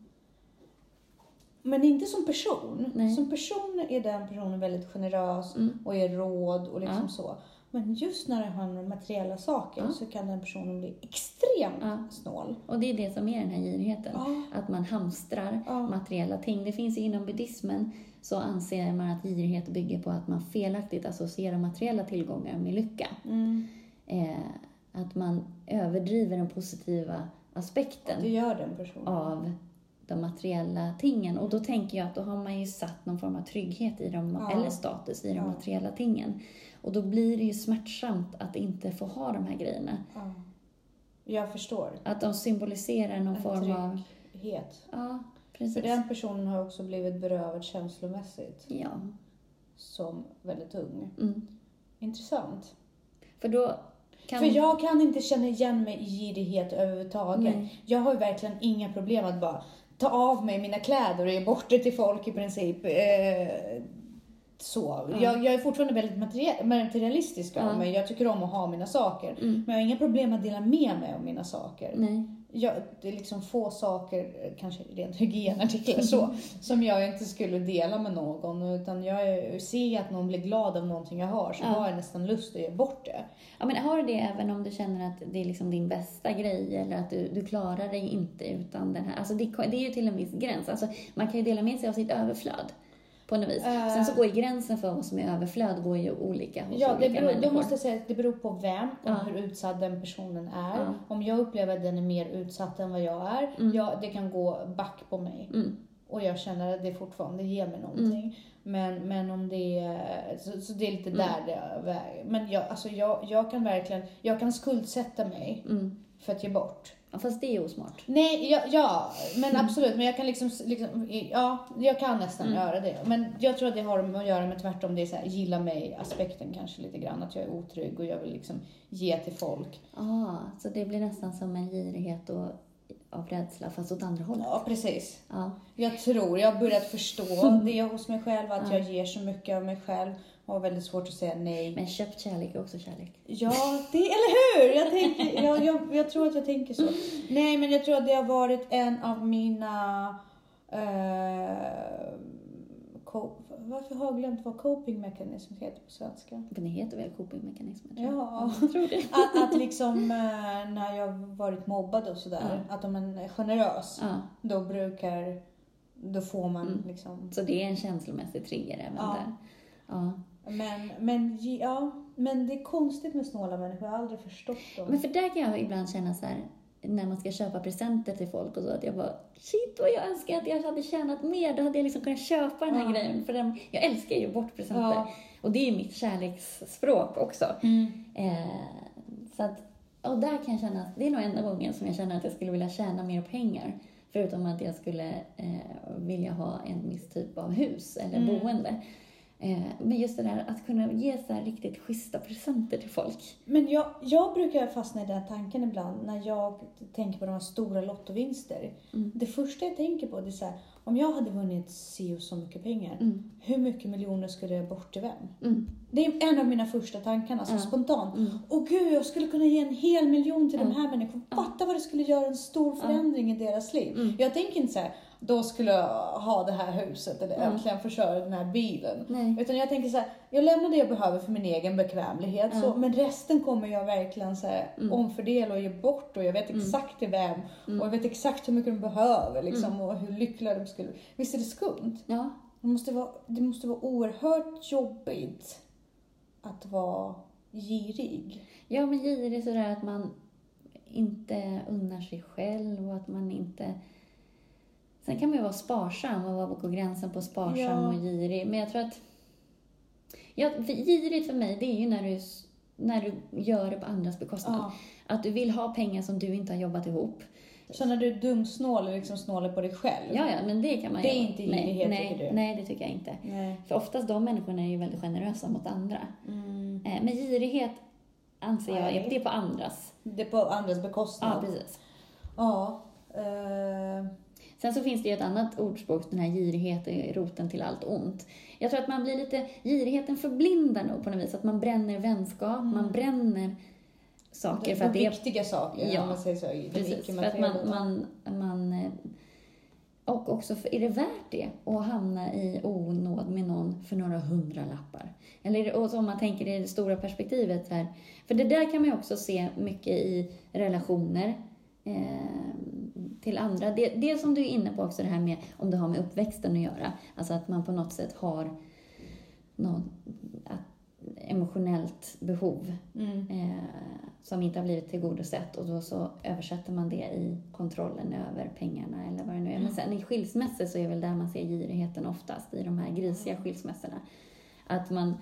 Men inte som person. Nej. Som person är den personen väldigt generös Mm. och ger råd och liksom Ja. så. Men just när det handlar om materiella saker Ja. så kan den personen bli extremt Ja. snål. Och det är det som är den här girigheten. Att man hamstrar materiella ting. Det finns ju inom buddhismen så anser man att girighet bygger på att man felaktigt associerar materiella tillgångar med lycka. Mm. Eh, att man överdriver den positiva aspekten den av de materiella tingen. Och då tänker jag att då har man ju satt någon form av trygghet i dem, Ja. eller status i de Ja. materiella tingen. Och då blir det ju smärtsamt att inte få ha de här grejerna. Ja. Jag förstår. Att de symboliserar någon En form av... trygghet. Ja, För precis. den personen har också blivit berövad känslomässigt Ja. som väldigt ung. Mm. Intressant. För då kan... För jag kan inte känna igen mig i girighet överhuvudtaget. Nej. Jag har ju verkligen inga problem att bara ta av mig mina kläder och ge bort det till folk i princip. Eh, så. Ja. Jag, jag är fortfarande väldigt materialistisk av Ja. mig. Jag tycker om att ha mina saker. Mm. Men jag har inga problem att dela med mig av mina saker. Nej. Jag, det är liksom få saker, eh, kanske rent hygienartiklar så, som jag inte skulle dela med någon. Utan jag ser att någon blir glad av någonting jag har så Ja. har jag nästan lust att ge bort det. Ja, men har du det även om du känner att det är liksom din bästa grej eller att du, du klarar dig inte utan den här... Alltså det, det är ju till en viss gräns. Alltså man kan ju dela med sig av sitt överflöd på något vis. Äh. Sen så går ju gränsen för vad som är överflöd går ju olika hos Ja, det olika beror, människor. då måste jag säga att det beror på vem och Ja. hur utsatt den personen är. Ja. Om jag upplever att den är mer utsatt än vad jag är, Mm. ja, det kan gå back på mig. Mm. Och jag känner att det fortfarande ger mig någonting. Men, men om det är, så, så det är lite Mm. där det väger. Men jag, alltså jag, jag kan verkligen, jag kan skuldsätta mig Mm. för att ge bort. Ja, fast det är osmart. Nej, ja, ja men Mm. absolut. Men jag kan liksom, liksom, ja, jag kan nästan Mm. göra det. Men jag tror att det har att göra med tvärtom, det är så här, gilla mig-aspekten kanske lite grann. Att jag är otrygg och jag vill liksom ge till folk. Ah, så det blir nästan som en girighet och, av rädsla fast åt andra hållet. Ja, precis. Ja. Jag tror, jag har börjat förstå det hos mig själv, att Ja. jag ger så mycket av mig själv har väldigt svårt att säga nej. Men köpt kärlek är också kärlek. Ja, det, eller hur? Jag, tänker, jag, jag, jag tror att jag tänker så. Nej, men jag tror att det har varit en av mina eh, varför har jag glömt vad coping mechanism heter på svenska? Det heter väl copingmekanismer? tror jag. Ja. Jag tror det. Att, att liksom eh, när jag varit mobbad och sådär, Ja. att om man är generös, Ja, då brukar, då får man Mm. liksom så det är en känslomässig trigger även Ja. där. Ja. Men, men, ja, men det är konstigt med snåla människor, jag har aldrig förstått dem. Men för där kan jag ibland känna så här, när man ska köpa presenter till folk och så, att jag bara shit vad jag önskar att jag hade tjänat mer, då hade jag liksom kunnat köpa den här Ja. grejen. För den, jag älskar ju bort presenter. Ja. Och det är mitt kärleksspråk också. Mm. Eh, så att, och där kan jag känna, att det är nog enda gången som jag känner att jag skulle vilja tjäna mer pengar. Förutom att jag skulle eh, vilja ha en viss typ av hus eller Mm. boende. Eh, men just det där att kunna ge så här riktigt schyssta presenter till folk. Men jag, jag brukar fastna i den här tanken ibland när jag tänker på de här stora lottovinster. Mm. Det första jag tänker på det är så här, om jag hade vunnit si och så mycket pengar, Mm. hur mycket miljoner skulle jag bort till vem? Mm. Det är en av mina första tankar, alltså Ja. spontant. Mm. Åh gud, jag skulle kunna ge en hel miljon till de här människorna. Fatta vad det skulle göra en stor förändring i deras liv. Mm. Jag tänker inte så här, då skulle jag ha det här huset eller Mm. äntligen få köra den här bilen. Nej. Utan jag tänker så här, jag lämnar det jag behöver för min egen bekvämlighet. Ja. Så, men resten kommer jag verkligen så här, Mm. omfördela och ge bort. Och jag vet Mm. exakt till vem. Mm. Och jag vet exakt hur mycket de behöver. Liksom, Mm. Och hur lyckliga de skulle Visst är det skumt? Ja. Det måste vara, det måste vara oerhört jobbigt att vara girig. ja, men girig är sådär att man inte unnar sig själv och att man inte... Sen kan man ju vara sparsam och vara på gränsen på sparsam Ja. och girig. Men jag tror att... Ja, för girigt för mig, det är ju när du, när du gör det på andras bekostnad. Ja. Att du vill ha pengar som du inte har jobbat ihop. Så när du är dumsnål och liksom snålar på dig själv? Ja, ja, men det kan man Det är göra. inte nej, girighet, nej, tycker du? Nej, det tycker jag inte. Nej. För oftast de människorna är ju väldigt generösa mot andra. Mm. Eh, Men girighet anser jag Nej. det är på andras. Det är på andras Ja, bekostnad. precis. Ja. eh, Sen så finns det ju ett annat ordspråk, den här girigheten är roten till allt ont. Jag tror att man blir lite, girigheten förblindar nog på något vis, att man bränner vänskap, Mm. man bränner saker för att det är viktiga saker, Ja, om man säger så. Precis, för att man, man, man... eh, Och också, för, är det värt det att hamna i onåd med någon för några hundra lappar? Eller och om man tänker i det stora perspektivet här. För det där kan man ju också se mycket i relationer eh, till andra. Det, det som du är inne på också, det här med om det har med uppväxten att göra. Alltså att man på något sätt har något att, emotionellt behov Mm. eh, som inte har blivit tillgodosett och då så översätter man det i kontrollen över pengarna eller vad det nu är. Men sen i skilsmässor så är väl där man ser girigheten oftast, i de här grisiga skilsmässorna. Att man,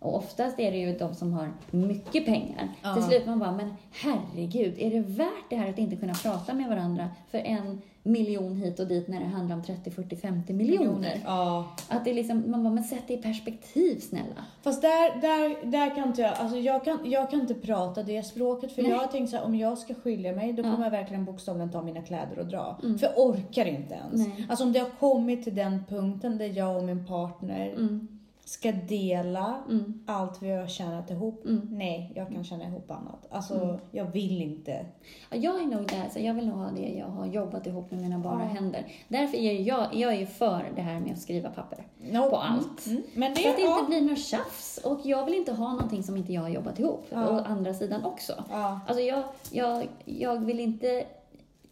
och oftast är det ju de som har mycket pengar. Ja. Till slut man bara, men herregud, är det värt det här att inte kunna prata med varandra för en miljon hit och dit när det handlar om 30, 40, 50 miljoner? Ja. Att det är liksom, man bara, men sätt det i perspektiv snälla. Fast där, där, där kan inte jag, alltså jag kan, jag kan inte prata det språket för Nej. jag har tänkt så här, om jag ska skilja mig då Ja. kommer jag verkligen bokstavligen ta mina kläder och dra. Mm. För jag orkar inte ens. Nej. Alltså om det har kommit till den punkten där jag och min partner Mm, ska dela mm, allt vi har tjänat ihop. mm. Nej, jag kan tjäna ihop annat. Alltså, Mm. jag vill inte. Ja, jag är nog där, så jag vill nog ha det jag har jobbat ihop med mina bara Ja. händer. Därför är jag, jag är för det här med att skriva papper. No. På allt. Mm. Men det, För att det ja. inte blir något tjafs. Och jag vill inte ha någonting som inte jag har jobbat ihop. Ja. Och andra sidan också. Ja. Alltså jag, jag, jag vill inte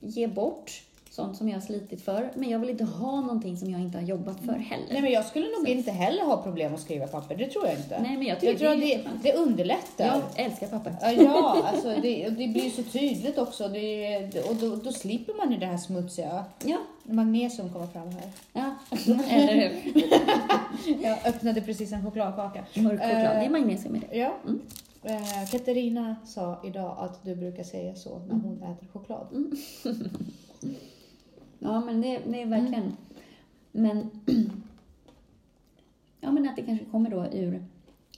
ge bort sånt som jag har slitit för. Men jag vill inte ha någonting som jag inte har jobbat för heller. Nej men jag skulle nog Så. inte heller ha problem att skriva papper, det tror jag inte. Nej, men jag tycker jag tror det att det, det underlättar. Jag älskar papper. Ja, alltså det, det blir ju så tydligt också. Det, och då, då slipper man ju det här smutsiga. Ja, Magnesium kommer fram här. ja. eller hur? Jag öppnade precis en chokladkaka. Mörk choklad, Eh, det är magnesium i det. Ja. Mm. Eh, Katarina sa idag att du brukar säga så när hon äter choklad. Ja, men det, det är verkligen... Men... ja, men att det kanske kommer då ur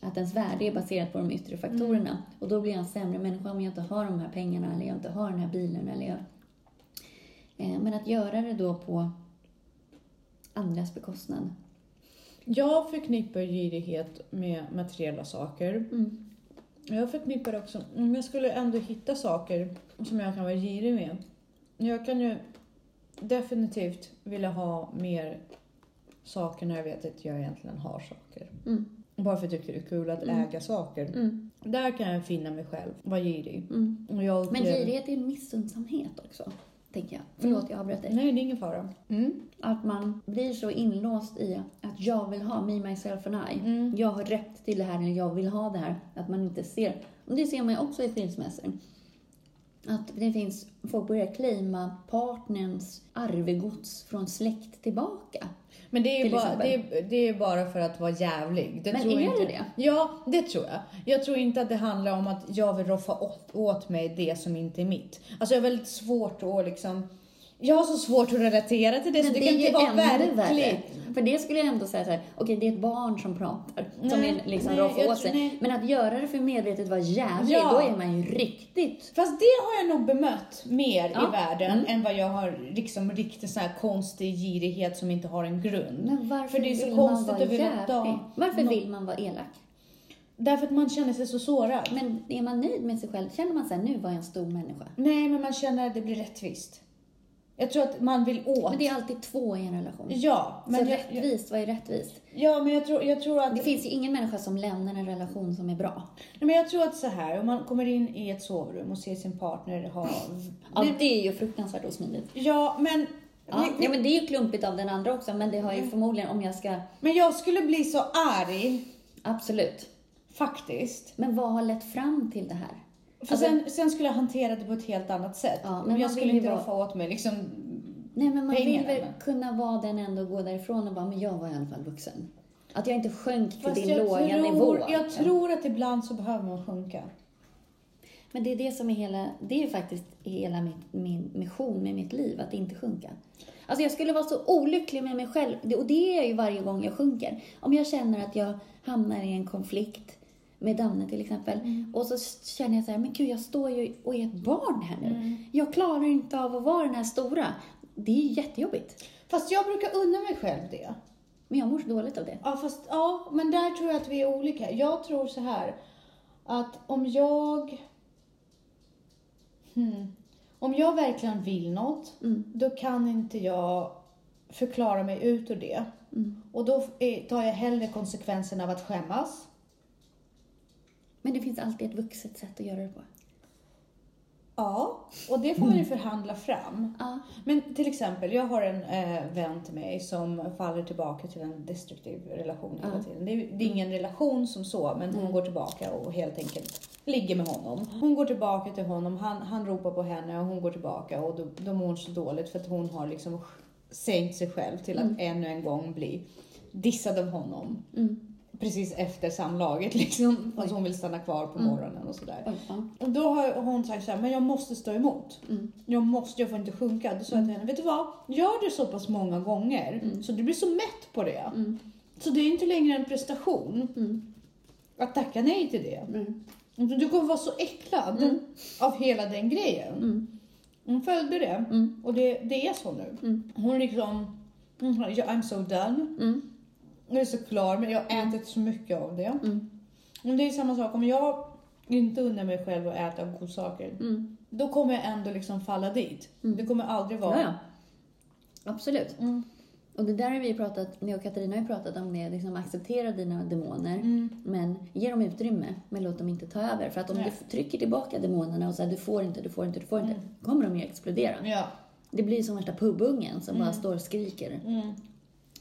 att ens värde är baserat på de yttre faktorerna. Och då blir jag en sämre människa om jag inte har de här pengarna eller jag inte har den här bilen. Eller jag... eh, men att göra det då på andras bekostnad. Jag förknippar girighet med materiella saker. Mm. Jag förknippar också, om jag skulle ändå hitta saker som jag kan vara girig med. Jag kan ju definitivt vilja ha mer saker när jag vet att jag egentligen har saker. Mm. Bara för att jag tycker det är kul att Mm. äga saker. Mm. Där kan jag finna mig själv, vara girig. Mm. Jag Men girighet är missundsamhet också, tänker jag. Förlåt, jag avbröt dig. Nej, det är ingen fara. Mm. Att man blir så inlåst i att jag vill ha me, myself and I. Mm. Jag har rätt till det här eller jag vill ha det här. Att man inte ser. Och det ser man ju också i skilsmässor. Att det finns, folk börjar claima partnerns arvegods från släkt tillbaka. Men det är, ju bara, det, är, det är bara för att vara jävlig. Det Men tror är inte, det det? Ja, det tror jag. Jag tror inte att det handlar om att jag vill roffa åt, åt mig det som inte är mitt. Alltså jag har väldigt svårt att liksom... Jag har så svårt att relatera till det, så Men det, det kan är inte vara ännu värre. verkligt. För det skulle jag ändå säga så här, okej det är ett barn som pratar, som Nej, vill liksom nej, roffa jag åt sig. nej. Men att göra det för medvetet vara jävlig, Ja. då är man ju riktigt... Fast det har jag nog bemött mer Ja. i världen Mm. än vad jag har liksom riktigt sån här konstig girighet som inte har en grund. Men varför För det är så vill konstigt man vara jävlig? Varför vill man vara elak? Därför att man känner sig så sårad. Men är man nöjd med sig själv? Känner man så här, nu var jag en stor människa? Nej, men man känner att det blir rättvist. Jag tror att man vill åt. Men det är alltid två i en relation. Ja, men så jag, jag, rättvist, vad är rättvist? ja, men jag tror, jag tror att Det finns ju ingen människa som lämnar en relation som är bra. Nej, men jag tror att så här, om man kommer in i ett sovrum och ser sin partner ha... Ja, det, det är ju fruktansvärt osmidigt. ja, men, Ja, ja, men det är ju klumpigt av den andra också, men det har ju Mm. förmodligen, om jag ska... men jag skulle bli så arg, Absolut. faktiskt. Men vad har lett fram till det här? För Alltså- sen, sen skulle jag hantera det på ett helt annat sätt. Ja, men jag skulle inte roffa åt mig liksom... Nej, men man vill väl kunna vara den ändå och gå därifrån och bara, men jag var i alla fall vuxen. Att jag inte sjönk till Fast din låga tror, nivå. Jag tror att ibland så behöver man sjunka. Men det är det som är hela, det är faktiskt hela mitt, min mission med mitt liv, att inte sjunka. Alltså jag skulle vara så olycklig med mig själv, och det är jag ju varje gång jag sjunker. Om jag känner att jag hamnar i en konflikt med Danne till exempel, och så känner jag så här, men gud jag står ju och är ett barn här nu. Jag klarar inte av att vara den här stora. Det är jättejobbigt. Fast jag brukar unna mig själv det. Men jag mår så dåligt av det. Ja, fast ja, men där tror jag att vi är olika. Jag tror så här att om jag... Hmm, om jag verkligen vill något, Mm. då kan inte jag förklara mig ut ur det. Mm. Och då tar jag hellre konsekvensen av att skämmas. Men det finns alltid ett vuxet sätt att göra det på. Ja, och det får man ju förhandla fram. Ja. Men till exempel, jag har en eh, vän till mig som faller tillbaka till en destruktiv relation hela Ja. tiden. Det är, det är ingen relation som så, men hon går tillbaka och helt enkelt ligger med honom. Hon går tillbaka till honom, han, han ropar på henne och hon går tillbaka och då, då mår hon så dåligt för att hon har liksom sänkt sig själv till att Mm. ännu en gång bli dissad av honom. Mm. Precis efter samlaget liksom, Oj. hon vill stanna kvar på Mm. morgonen och sådär. Ja. Och då har hon sagt så här, men jag måste stå emot. Mm. Jag måste, jag får inte sjunka. Då sa jag till henne, vet du vad? Gör det så pass många gånger Mm. så du blir så mätt på det. Mm. Så det är inte längre en prestation Mm. att tacka nej till det. Mm. Utan Du kommer vara så äcklad Mm. av hela den grejen. Mm. Hon följde det Mm. och det, det är så nu. Mm. Hon liksom, mm, I'm so done. Mm. Jag är så klar men jag har ätit så mycket av det. Mm. Men det är samma sak, om jag inte unnar mig själv att äta godsaker, Mm. då kommer jag ändå liksom falla dit. Mm. Det kommer aldrig vara... Ja, ja. Absolut. Mm. Och det där har vi pratat, jag och Katarina har ju pratat om det, liksom acceptera dina demoner, Mm. men ge dem utrymme, men låt dem inte ta över. För att om Nej. du trycker tillbaka demonerna och säger du får inte, du får inte, du får inte, Mm. kommer de ju explodera. Ja. Det blir som värsta pubungen som Mm. bara står och skriker.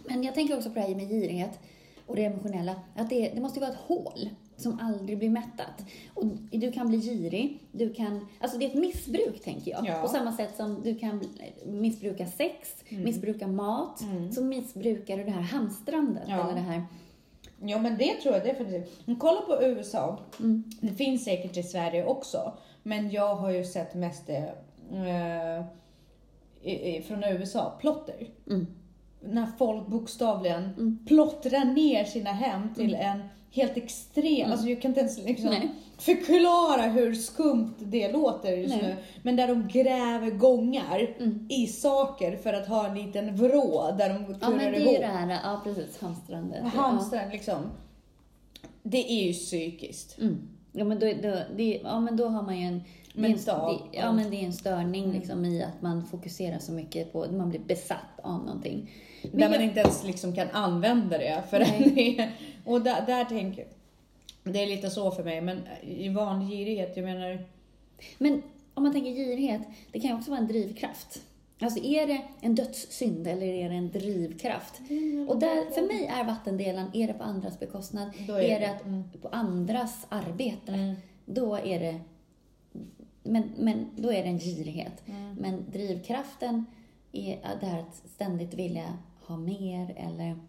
Men jag tänker också på det här med girighet och det emotionella, att det, det måste ju vara ett hål som aldrig blir mättat. Och du kan bli girig, du kan, alltså det är ett missbruk tänker jag. Ja. På samma sätt som du kan missbruka sex, Mm. missbruka mat, Mm. så missbrukar du det här hamstrandet. Ja. Eller det här. Ja men det tror jag definitivt. Men kolla på USA. Mm. Det finns säkert i Sverige också. Men jag har ju sett mest det eh, i, från USA. Plotter. Mm. När folk bokstavligen Mm. plottrar ner sina hem till en helt extrem, Mm. alltså jag kan inte ens liksom Nej. förklara hur skumt det låter just Nej. nu. Men där de gräver gångar Mm. i saker för att ha en liten vrå där de Ja kurrar men det är ihop. ju det här, ja precis, hamstrandet. Hamstern liksom. Det är ju psykiskt. Ja. Mm. Ja, men då, då, det, ja men då har man ju en Mentalt. det, ja, men det är en störning liksom, i att man fokuserar så mycket på, man blir besatt av någonting. Men Där jag- man inte ens liksom kan använda det. För det och där, där tänker det är lite så för mig, men i vanlig girighet, jag menar, Men om man tänker girighet, det kan ju också vara en drivkraft. Alltså är det en dödssynd eller är det en drivkraft? Och där, för mig är vattendelen, är det på andras bekostnad, är, är det det- att, mm. på andras arbete, Mm. då är det men, men då är det en girighet. Mm. Men drivkraften är det här att ständigt vilja ha mer eller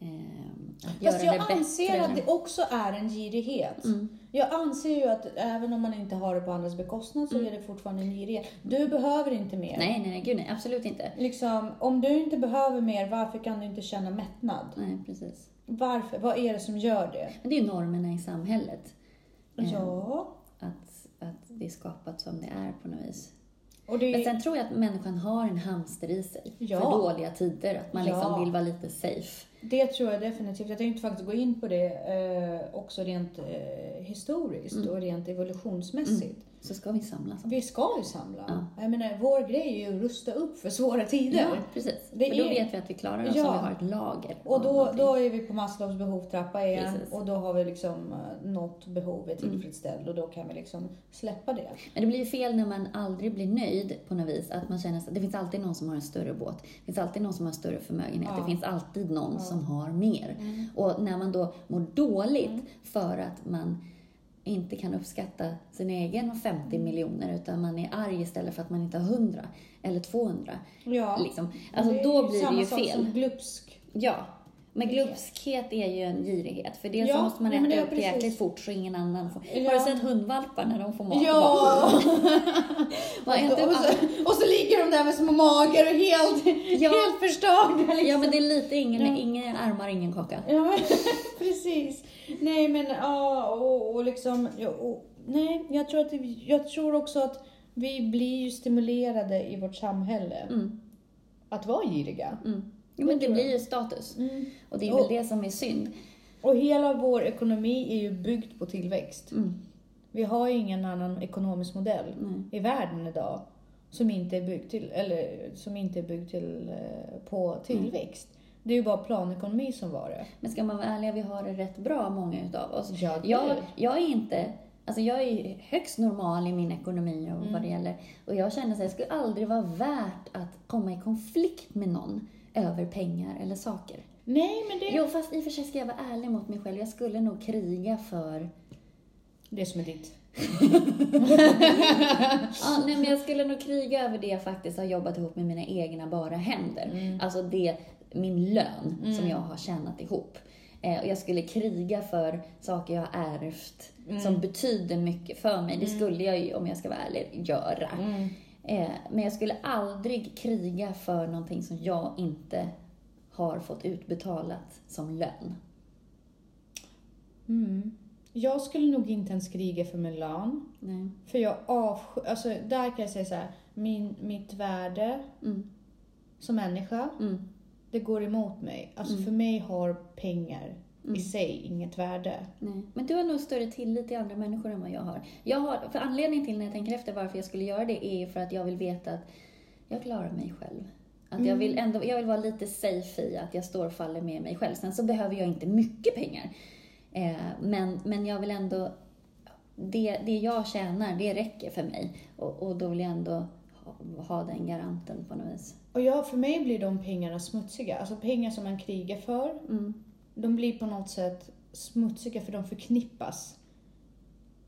ehm, att Fast göra jag det anser bättre. att det också är en girighet. Mm. Jag anser ju att även om man inte har det på andras bekostnad så är det fortfarande en girighet. Du behöver inte mer. Mm. Nej, nej, nej, gud nej, absolut inte. Liksom, om du inte behöver mer, varför kan du inte känna mättnad? Nej, precis. Varför? Vad är det som gör det? Men det är ju normerna i samhället. Eh, Ja, Att, att det är skapat som det är på något vis. det Men sen tror jag att människan har en hamster i sig Ja. för dåliga tider. Att man liksom Ja. vill vara lite safe. Det tror jag definitivt. Jag tänkte faktiskt gå in på det eh, också rent eh, historiskt Mm. och rent evolutionsmässigt. Så ska vi samlas. Vi ska ju samla. Ja. Jag menar, vår grej är ju att rusta upp för svåra tider. Ja, precis. Det för då är- vet vi att vi klarar oss Ja. om vi har ett lager. Och då, någonting. då är vi på Maslows behovstrappa igen Precis. och då har vi liksom eh, nått behovet Mm. tillfredsställt och då kan vi liksom släppa det. Men det blir ju fel när man aldrig blir nöjd på något vis. Att man känner att det finns alltid någon som har en större båt. Det finns alltid någon som har större förmögenhet. Ja. Det finns alltid någon som har mer. Och när man då mår dåligt för att man inte kan uppskatta sin egen 50 miljoner utan man är arg istället för att man inte har 100 eller 200. Ja, Liksom. Alltså är då ju blir det samma ju sak fel. Som glupsk. Ja. Men glupskhet är ju en girighet. För dels så Ja, måste man äta det är upp precis. jäkligt fort så ingen annan får. Ja. Har du sett hundvalpar när de får mat? Ja! Och, äter upp så, och så ligger de där med små magar och helt, Ja. helt förstörda. Liksom. Ja, men det är lite ingen, Ja. ingen armar, ingen kaka. Ja, precis. Nej, men ja, och, och liksom... Ja, och, nej, jag tror, att jag tror också att vi blir ju stimulerade i vårt samhälle Mm, att vara giriga. mm. Ja, men det blir ju status. Mm. Och det är Och- väl det som är synd. Och hela vår ekonomi är ju byggd på tillväxt. Mm. Vi har ju ingen annan ekonomisk modell i världen idag som inte är byggd till, eller som inte är byggd till, eh, på tillväxt. Det är ju bara planekonomi som var det. Men ska man vara ärlig, vi har det rätt bra, många utav oss. Ja, Jag, jag är inte... Alltså jag är högst normal i min ekonomi och Mm. vad det gäller. Och jag känner att det skulle aldrig vara värt att komma i konflikt med någon över pengar eller saker. Nej, men det, Jo, fast i och för sig ska jag vara ärlig mot mig själv. Jag skulle nog kriga för... det som är ditt. Ja, nej, men jag skulle nog kriga över det jag faktiskt har jobbat ihop med mina egna bara händer. Mm. Alltså det, min lön som jag har tjänat ihop. Eh, och jag skulle kriga för saker jag har ärvt Mm. som betyder mycket för mig. Det skulle jag ju, om jag ska vara ärlig, göra. Mm. Eh, men jag skulle aldrig kriga för någonting som jag inte har fått utbetalat som lön. Mm. Jag skulle nog inte ens kriga för min lön. Nej. För jag avsky... Alltså, där kan jag säga så här. Min, mitt värde Mm. som människa, Mm. Det går emot mig. Alltså Mm. för mig har pengar Mm. i sig inget värde. Nej. Men du har nog större tillit till andra människor än vad jag har. jag har. För anledningen till när jag tänker efter varför jag skulle göra det är för att jag vill veta att jag klarar mig själv. Att jag, vill ändå, jag vill vara lite safe i att jag står och faller med mig själv. Sen så behöver jag inte mycket pengar. Eh, men, men jag vill ändå... Det, det jag tjänar, det räcker för mig. Och, och då vill jag ändå ha, ha den garanten på något vis. Och ja, för mig blir de pengarna smutsiga. Alltså pengar som man krigar för, Mm. de blir på något sätt smutsiga för de förknippas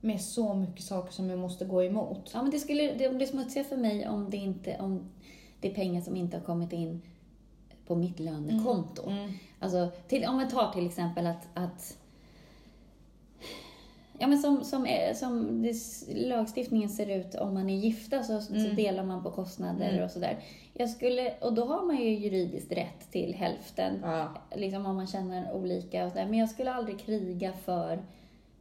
med så mycket saker som jag måste gå emot. Ja, men det skulle det blir smutsiga för mig om det, inte, om det är pengar som inte har kommit in på mitt lönekonto. Mm. Alltså, till, om vi tar till exempel att, att Ja, men som, som, som det, lagstiftningen ser ut om man är gifta så, så Mm. delar man på kostnader Mm. och sådär. Jag skulle, och då har man ju juridiskt rätt till hälften, Ja. liksom om man känner olika och sådär. Men jag skulle aldrig kriga för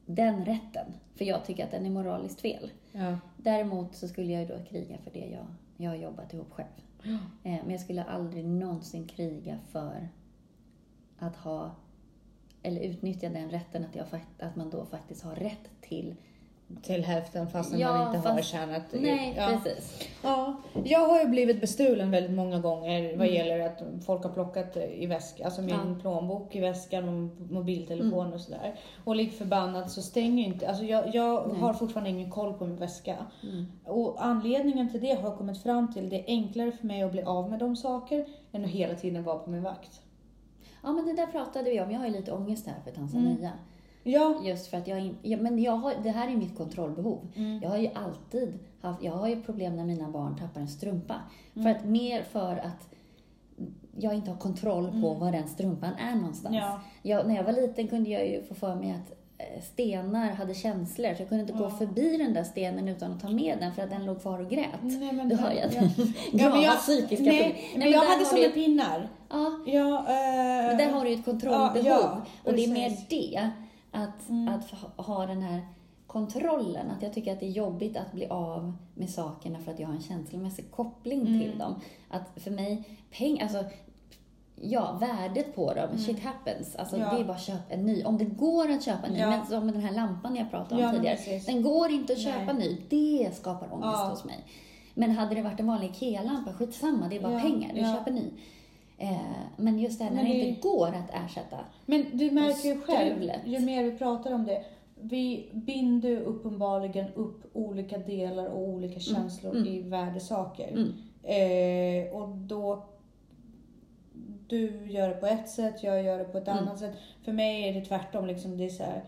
den rätten, för jag tycker att den är moraliskt fel. Ja. Däremot så skulle jag ju då kriga för det jag, jag har jobbat ihop själv. Ja. Eh, Men jag skulle aldrig någonsin kriga för att ha, eller utnyttja den rätten att, jag, att man då faktiskt har rätt till till hälften fastän Ja, man inte har fast- tjänat. Nej, ja. precis. Ja, jag har ju blivit bestulen väldigt många gånger vad Mm. gäller att folk har plockat i väskan, alltså min Ja. plånbok i väskan och mobiltelefon Mm. och sådär. Och lik förbannat så stänger inte, alltså jag, jag har fortfarande ingen koll på min väska. Mm. Och anledningen till det har jag kommit fram till, det är enklare för mig att bli av med de saker än att hela tiden vara på min vakt. Ja, men det där pratade vi om. Jag har ju lite ångest här för Tanzania. Mm. Ja. Just för att jag ja, men jag har, det här är mitt kontrollbehov. Mm. Jag har ju alltid haft, jag har ju problem när mina barn tappar en strumpa. Mm. För att mer för att jag inte har kontroll på Mm. var den strumpan är någonstans. Ja. Jag, när jag var liten kunde jag ju få för mig att stenar hade känslor, så jag kunde inte gå Ja. förbi den där stenen utan att ta med den för att den låg kvar och grät. Nej, men Du hör ju att ja. Ja, men jag, psykiska nej, problem. men men jag hade du ju- pinnar. Ja, Ja, eh, men där har du ju ett kontrollbehov. Ja, och det är mer det, att, Mm. att ha- den här kontrollen. Att jag tycker att det är jobbigt att bli av med sakerna för att jag har en känslomässig koppling Mm. till dem. Att för mig, pengar, alltså Ja, värdet på dem, shit happens. Alltså Mm. Ja. det är bara köp en ny. Om det går att köpa en ny, Ja. men som den här lampan jag pratade om Ja, tidigare. Den går inte att Nej. köpa ny. Det skapar ångest hos mig. Men hade det varit en vanlig IKEA-lampa, skitsamma, det är bara pengar. Du köper ny. Eh, men just det här när det det- inte går att ersätta. Men du märker ju själv, ju mer vi pratar om det, vi binder uppenbarligen upp olika delar och olika känslor mm. i värdesaker. Mm. Eh, och då, du gör det på ett sätt, jag gör det på ett Mm. annat sätt. För mig är det tvärtom, liksom, det är så här,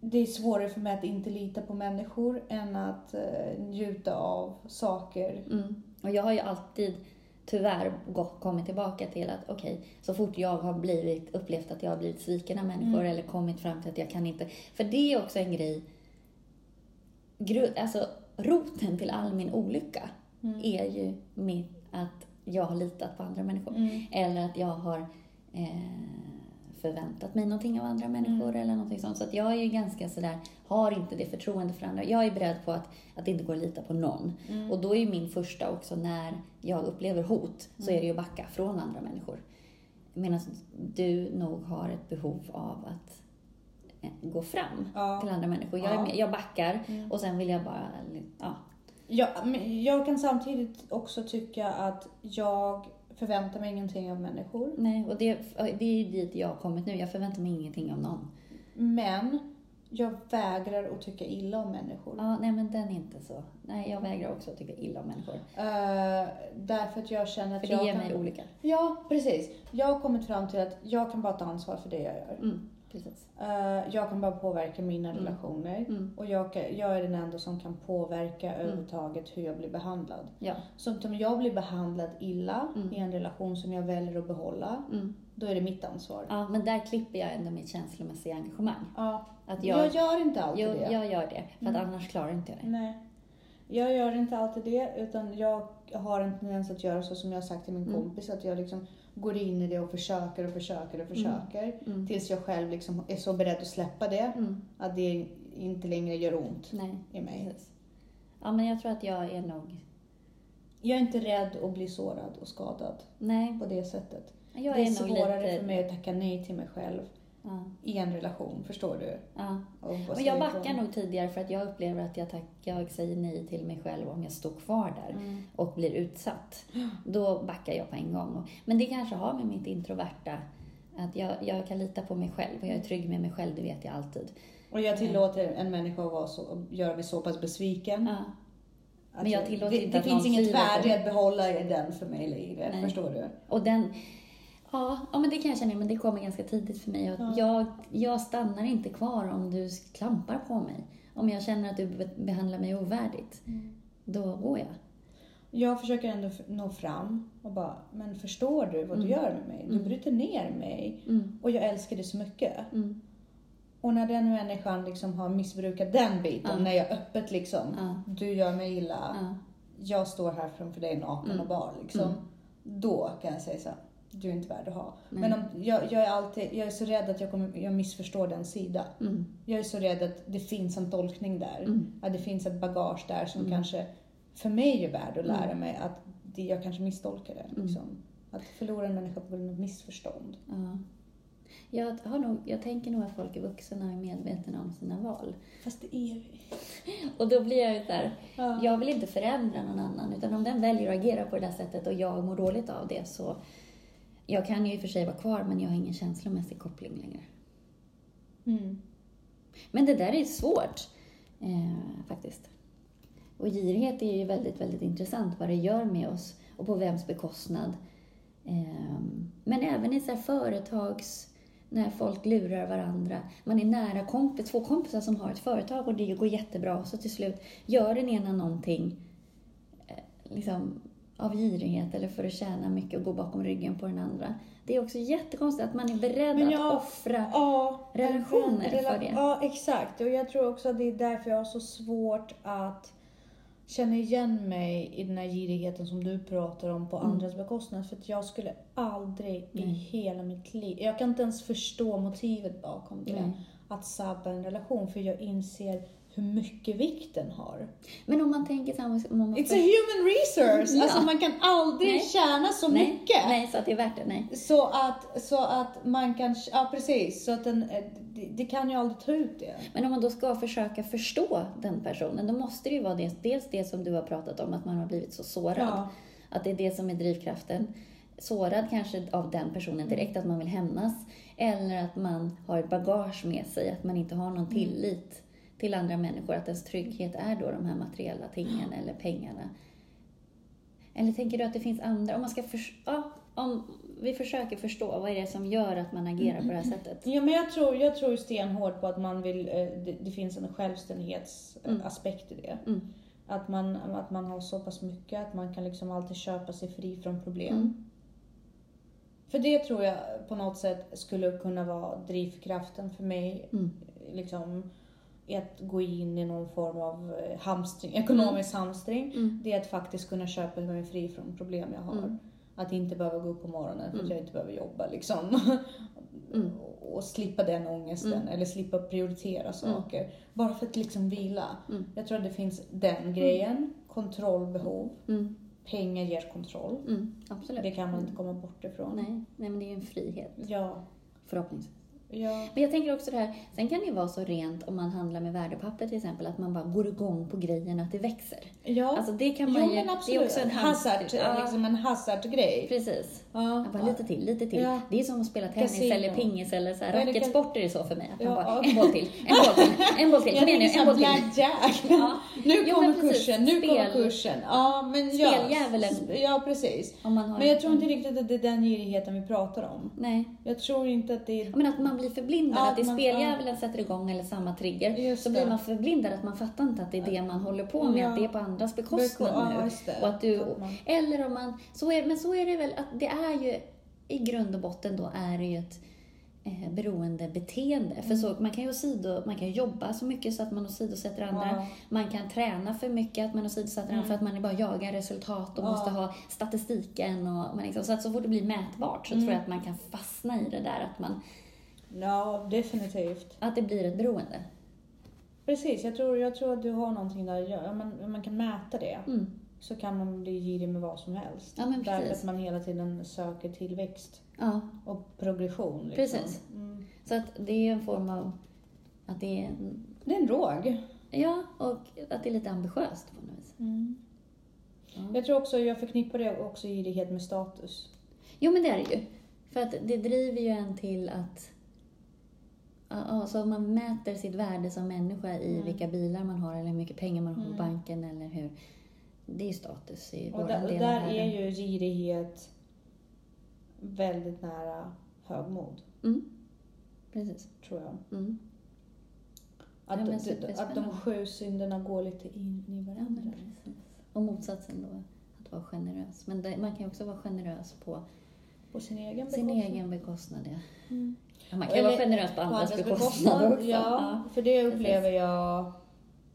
det är svårare för mig att inte lita på människor än att eh, njuta av saker. Mm. Och jag har ju alltid tyvärr gått, kommit tillbaka till att okej, så fort jag har blivit, upplevt att jag har blivit sviken av människor Mm. eller kommit fram till att jag kan inte, för det är också en grej, gru, alltså roten till all min olycka Mm. är ju min, att jag har litat på andra människor. Mm. Eller att jag har eh, förväntat mig någonting av andra människor Mm. eller någonting sånt. Så att jag är ju ganska sådär, har inte det förtroende för andra. Jag är beredd på att, att det inte går att lita på någon. Mm. Och då är ju min första också när jag upplever hot, så är det ju att backa från andra människor. Medan du nog har ett behov av att eh, gå fram Ja. till andra människor. Jag, Ja. med, jag backar Mm. och sen vill jag bara, ja. Ja, men jag kan samtidigt också tycka att jag förväntar mig ingenting av människor. Nej, och det, det är ju dit jag har kommit nu. Jag förväntar mig ingenting av någon. Men jag vägrar att tycka illa om människor. Ja, nej men den är inte så. Nej, jag vägrar också att tycka illa om människor. Eh, därför att jag känner att För det jag ger kan... mig olika. Ja, precis. Jag har kommit fram till att jag kan bara ta ansvar för det jag gör. Mm, precis. Eh, jag kan bara påverka mina Mm. relationer. Mm, Och jag, jag är den enda som kan påverka överhuvudtaget hur jag blir behandlad. ja. Så om jag blir behandlad illa Mm. i en relation som jag väljer att behålla, Mm. då är det mitt ansvar. ja, men där klipper jag ändå mitt känslomässiga engagemang. Ja. Att Jag, jag, gör inte alltid jo, det. jag gör det, för att Mm. annars klarar inte jag det. Nej. Jag gör inte alltid det, utan jag har en tendens att göra så som jag har sagt till min Mm. kompis, att jag liksom går in i det och försöker och försöker och försöker. Mm. Tills jag själv liksom är så beredd att släppa det, Mm. att det inte längre gör ont Nej, i mig. precis. Ja, men jag tror att jag är nog... Jag är inte rädd att bli sårad och skadad Nej, på det sättet. jag det är är svårare lite... för mig att tacka nej till mig själv Ja, i en relation, förstår du? ja. Men jag ifrån. backar nog tidigare för att jag upplever att jag, tack, jag säger nej till mig själv om jag står kvar där. Mm. och blir utsatt, då backar jag på en gång. Men det kanske har med mitt introverta, att jag, jag kan lita på mig själv och jag är trygg med mig själv, det vet jag alltid. Och jag tillåter en människa att vara så, göra mig så pass besviken. Ja, Men jag tillåter det, inte det att finns någon inget värde att behålla den för mig längre, förstår du? och den, ja, ja, men det kan jag känna, men det kommer ganska tidigt för mig. Ja. jag, jag stannar inte kvar om du klampar på mig. Om jag känner att du be- behandlar mig ovärdigt, då går jag. Jag försöker ändå nå fram och bara, men förstår du vad du Mm. gör med mig? Du Mm. bryter ner mig Mm, och jag älskar dig så mycket. mm, Och när den människan liksom har missbrukat den biten, när jag öppet liksom, du gör mig illa, ja, jag står här framför dig naken Mm. och bar liksom. Mm. Då kan jag säga så här, du är inte värd att ha. Nej. Men om, jag, jag, är alltid, jag är så rädd att jag, kommer, jag missförstår den sidan. mm, Jag är så rädd att det finns en tolkning där. mm, Att det finns ett bagage där som Mm. kanske för mig är värd att lära Mm. mig att det, jag kanske misstolkar det. Mm. Liksom. Att förlora en människa på grund av missförstånd. ja. Jag, har nog, jag tänker nog att folk är vuxna och är medvetna om sina val. Fast det är vi. Och då blir jag ju där, Ja. jag vill inte förändra någon annan, utan om den väljer att agera på det där sättet och jag mår dåligt av det så... Jag kan ju i och för sig vara kvar, men jag har ingen känslomässig koppling längre. Mm. Men det där är svårt, eh, faktiskt. Och girighet är ju väldigt, väldigt intressant, vad det gör med oss och på vems bekostnad. Eh, men även i så här företags... När folk lurar varandra. Man är nära kompis, två kompisar som har ett företag och det går jättebra. Så till slut gör den ena någonting eh, liksom, av girighet eller för att tjäna mycket och gå bakom ryggen på den andra. Det är också jättekonstigt att man är beredd Men att jag- offra Ja, relationer rela- för det. Ja, exakt. Och jag tror också att det är därför jag har så svårt att känna igen mig i den här girigheten som du pratar om på Mm. andras bekostnad. För att jag skulle aldrig i Nej. hela mitt liv, jag kan inte ens förstå motivet bakom det, Nej. att sabba en relation. För jag inser hur mycket vikt den har. Men om man tänker samma... Om man It's a human resource! Ja. Alltså man kan aldrig Nej. tjäna så nej, mycket. Nej, så att det är värt det. Nej. Så att, så att man kan, ja precis, så att den, eh, det, det kan ju aldrig ta ut det. Men om man då ska försöka förstå den personen, då måste det ju vara det, dels det som du har pratat om, att man har blivit så sårad. Ja. Att det är det som är drivkraften. Sårad kanske av den personen direkt, att man vill hämnas. Eller att man har ett bagage med sig, att man inte har någon tillit till andra människor. Att ens trygghet är då de här materiella tingen eller pengarna. Eller tänker du att det finns andra, om man ska förs- ja, om vi försöker förstå, vad är det som gör att man agerar på det här sättet? Ja, men jag tror, jag tror stenhårt på att man vill, eh, det, det finns en självständighetsaspekt i det. Mm. Att, man, att man har så pass mycket att man kan liksom alltid köpa sig fri från problem. Mm. För det tror jag på något sätt skulle kunna vara drivkraften för mig. Mm. Liksom, i att gå in i någon form av eh, hamstring, ekonomisk hamstring. Mm. Det är att faktiskt kunna köpa mig fri från problem jag har. Mm. Att inte behöva gå upp på morgonen för att Mm. jag inte behöver jobba liksom. Mm. Och, slippa den ångesten Mm. eller slippa prioritera saker. Bara för att liksom vila. Mm. Jag tror att det finns den grejen. Kontrollbehov. Mm. Pengar ger kontroll. Mm. Det kan man inte komma bort ifrån. Nej, nej, men det är ju en frihet, Ja. förhoppningsvis. Ja. Men jag tänker också det här, sen kan det ju vara så rent om man handlar med värdepapper till exempel, att man bara går igång på grejen att det växer. Ja. Alltså det kan man jo ju, men det absolut. är också en hazard, Ja, liksom en hazardgrej. Precis. Ja. Bara lite till, lite till. Ja. Det är som att spela tennis Casino. eller pingis eller så här, Ja, racketsporter är så för mig. Att man bara, en boll till, en boll till, en boll till, kom igen nu, en boll till. Nu kommer kursen, nu kommer kursen. Ja, men ja. Speldjävulen. Ja, precis. Men jag tror inte riktigt att det är den girigheten vi pratar om. Nej. Jag tror inte att det är... Men att man blir förblindad, att det är speldjävulen sätter igång eller samma trigger. Så blir man förblindad att man fattar inte att det är det man håller på med, att det är på andras bekostnad nu. Och att du, eller om man, så är, men så är det väl att det är ju, i grund och botten då är det ju ett eh, beroendebeteende. För så, man kan ju åsido, man kan jobba så mycket så att man åsidosätter andra. Ja. Man kan träna för mycket, att man åsidosätter andra för att man bara jagar resultat och Ja. måste ha statistiken. Och, man liksom, så att så fort det blir mätbart så tror jag att man kan fastna i det där att man Ja, definitivt. att det blir ett beroende. Precis, jag tror, jag tror att du har någonting där. Ja, man, man kan mäta det. Mm. Så kan man bli girig med vad som helst. Ja, Därför att man hela tiden söker tillväxt Ja, och progression. Liksom. Precis. Mm. så att det är en form av att det är en, Det är en drog. ja, och att det är lite ambitiöst på något vis. Mm. Ja. Jag tror också, jag förknippar det också girighet med status. Jo, men det är det ju. För att det driver ju en till att Alltså om man mäter sitt värde som människa i Mm. vilka bilar man har eller hur mycket pengar man har på Mm. banken eller hur... Det är status i Och där, del och där är ju girighet väldigt nära högmod, Mm. Precis. tror jag. Mm. Att, Ja, de, att de sju synderna går lite in i varandra. precis. Och motsatsen då, att vara generös. Men det, man kan ju också vara generös på På sin egen sin bekostnad. egen bekostnad. Ja. Mm. Ja, man kan ju vara Eller generös på andras, andras bekostnad, bekostnad. också. Ja, för det upplever jag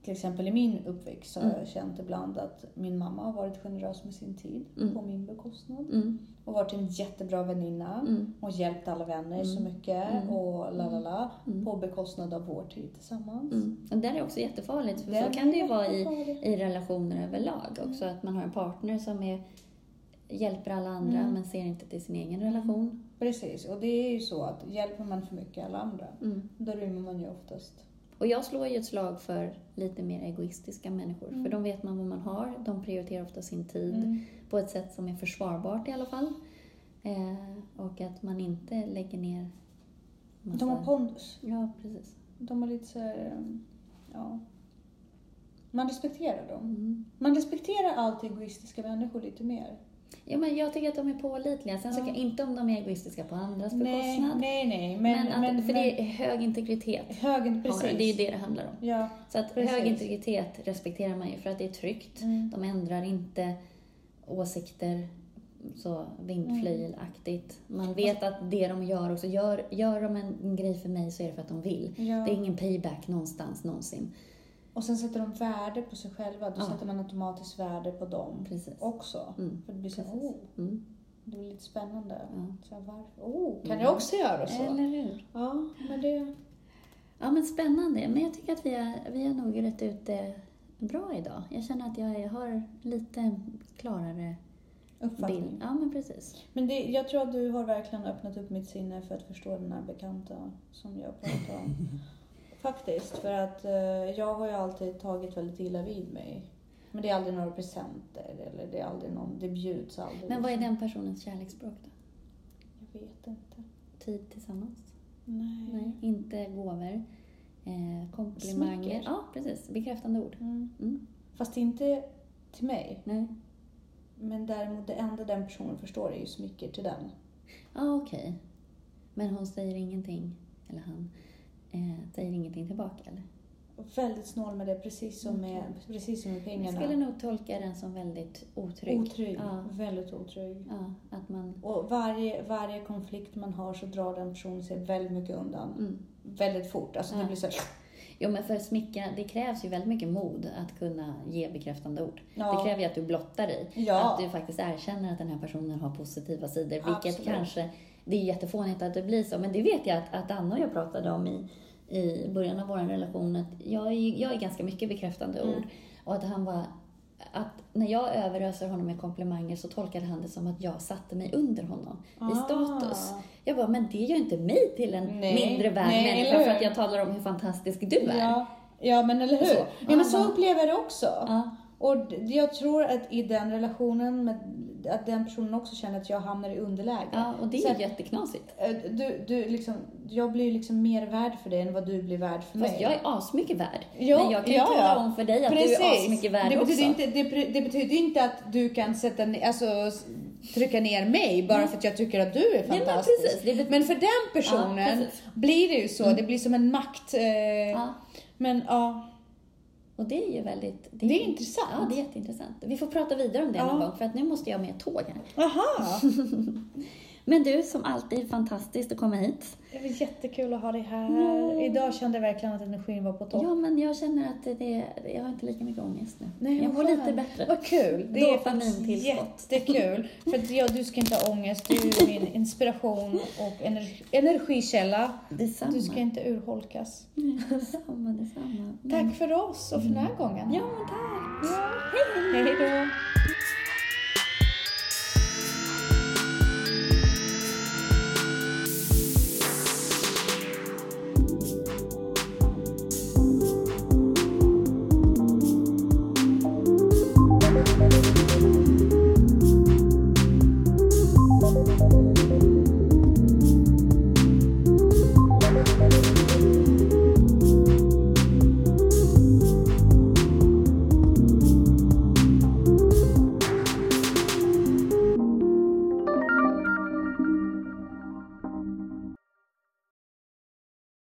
till exempel i min uppväxt så har Mm. jag känt ibland att min mamma har varit generös med sin tid Mm. på min bekostnad. Mm. Och varit en jättebra väninna och hjälpt alla vänner så mycket och la la la på bekostnad av vår tid tillsammans. Mm. Och det är också jättefarligt, för Det så kan det ju vara i, i relationer överlag också. Att man har en partner som är hjälper alla andra Mm. men ser inte till sin egen relation. Precis, och det är ju så att hjälper man för mycket alla andra, Mm. då rymmer man ju oftast. Och jag slår ju ett slag för lite mer egoistiska människor. Mm. För de vet man vad man har. De prioriterar ofta sin tid Mm. på ett sätt som är försvarbart i alla fall. Eh, och att man inte lägger ner massa... De har pondus. Ja, precis. De har lite så här, um, ja. Man respekterar dem. Mm. Man respekterar alltid egoistiska människor lite mer. Ja, men jag tycker att de är pålitliga. Sen så kan inte om de är egoistiska på andras Nej, bekostnad. nej, nej. Men, Men, att, men, för men, det är hög integritet. har precis. det. Det är ju det det handlar om. Ja. Så att Precis. hög integritet respekterar man ju för att det är tryggt. Mm. De ändrar inte åsikter så vindflöjelaktigt. Man vet att det de gör också, gör, gör de en, en grej för mig så är det för att de vill. Ja. Det är ingen payback någonstans någonsin. Och sen sätter de värde på sig själva. Då Ja. sätter man automatiskt värde på dem Precis. också. Mm. För det blir så Precis. oh, Mm. det blir lite spännande. Ja. Så varför? Oh, kan Mm. jag också göra så? Eller hur? Ja, men det... Ja men spännande. Men jag tycker att vi har, vi har nog rätt ut det bra idag. Jag känner att jag har lite klarare Uppfattning. bild. Ja men precis. Men det, jag tror att du har verkligen öppnat upp mitt sinne för att förstå den här bekanta som jag pratar om. Faktiskt, för att eh, jag har ju alltid tagit väldigt illa vid mig. Men det är aldrig några presenter eller det är aldrig någon, det bjuds aldrig. Men vad är den personens kärleksspråk då? Jag vet inte. Tid tillsammans? Nej. Nej, inte gåvor. Eh, komplimanger. Smicker. Ja, precis. Bekräftande ord. Mm. Mm. Fast inte till mig. Nej. Men däremot det enda den personen förstår är ju smicker till den. Ja, okej. Men hon säger ingenting, eller han, eh, säger ingenting tillbaka eller? Väldigt snål med det, precis som med, precis som med Jag pengarna. skulle nog tolka den som väldigt otrygg. Otrygg. Ja, Väldigt otrygg. ja att man... Och varje, varje konflikt man har så drar den personen sig väldigt mycket undan. Mm. Väldigt fort. Alltså Ja. det blir så här, Jo, men för att smicka, det krävs ju väldigt mycket mod att kunna ge bekräftande ord. Ja. Det kräver ju att du blottar dig. Ja. Att du faktiskt erkänner att den här personen har positiva sidor. Vilket Absolut. kanske, det är jättefånigt att det blir så, men det vet jag att, att Anna och jag pratade om i, i början av vår relation. Att jag, är, jag är ganska mycket bekräftande Mm. ord. Och att han var, att när jag överöser honom med komplimanger så tolkade han det som att jag satte mig under honom i Ah. status. Jag bara, men det gör inte mig till en Nej. mindre värd människa för att jag talar om hur fantastisk du är. ja. ja, men eller hur? Så. Ja, men så upplever jag det också. Ja. Och jag tror att i den relationen, med, att den personen också känner att jag hamnar i underläge. Ja, och det Så är ju jätteknasigt. Eh, Du, du liksom, jag blir liksom mer värd för dig än vad du blir värd för mig. Fast jag är asmycket värd. Jo, men jag kan ju ja, tala ja. om för dig att du är asmycket värd det också. betyder, inte, det, det betyder inte att du kan sätta ner, alltså, trycka ner mig bara för att jag tycker att du är men fantastisk. precis. Det bet- men för den personen Ja, precis. blir det ju så. Det blir som en makt. Eh, Ja. Men ja, Och det är ju väldigt... det är intressant. Ja, det är jätteintressant. Vi får prata vidare om det Ja. någon gång, för att nu måste jag med tåg här. Aha, Men du, som alltid, fantastiskt att komma hit. det var jättekul att ha dig här. Idag kände jag verkligen att energin var på topp. Ja, men jag känner att det, jag har inte lika mycket ångest nu. Nej, jag mår lite bättre. Vad kul. Det är faktiskt jättekul. För jag, du ska inte ha ångest. Du är min inspiration och energi, energikälla. Detsamma. Du ska inte urholkas. Mm, detsamma, detsamma. Mm. Tack för oss och för den här gången. Ja, men tack. Ja. Hej då.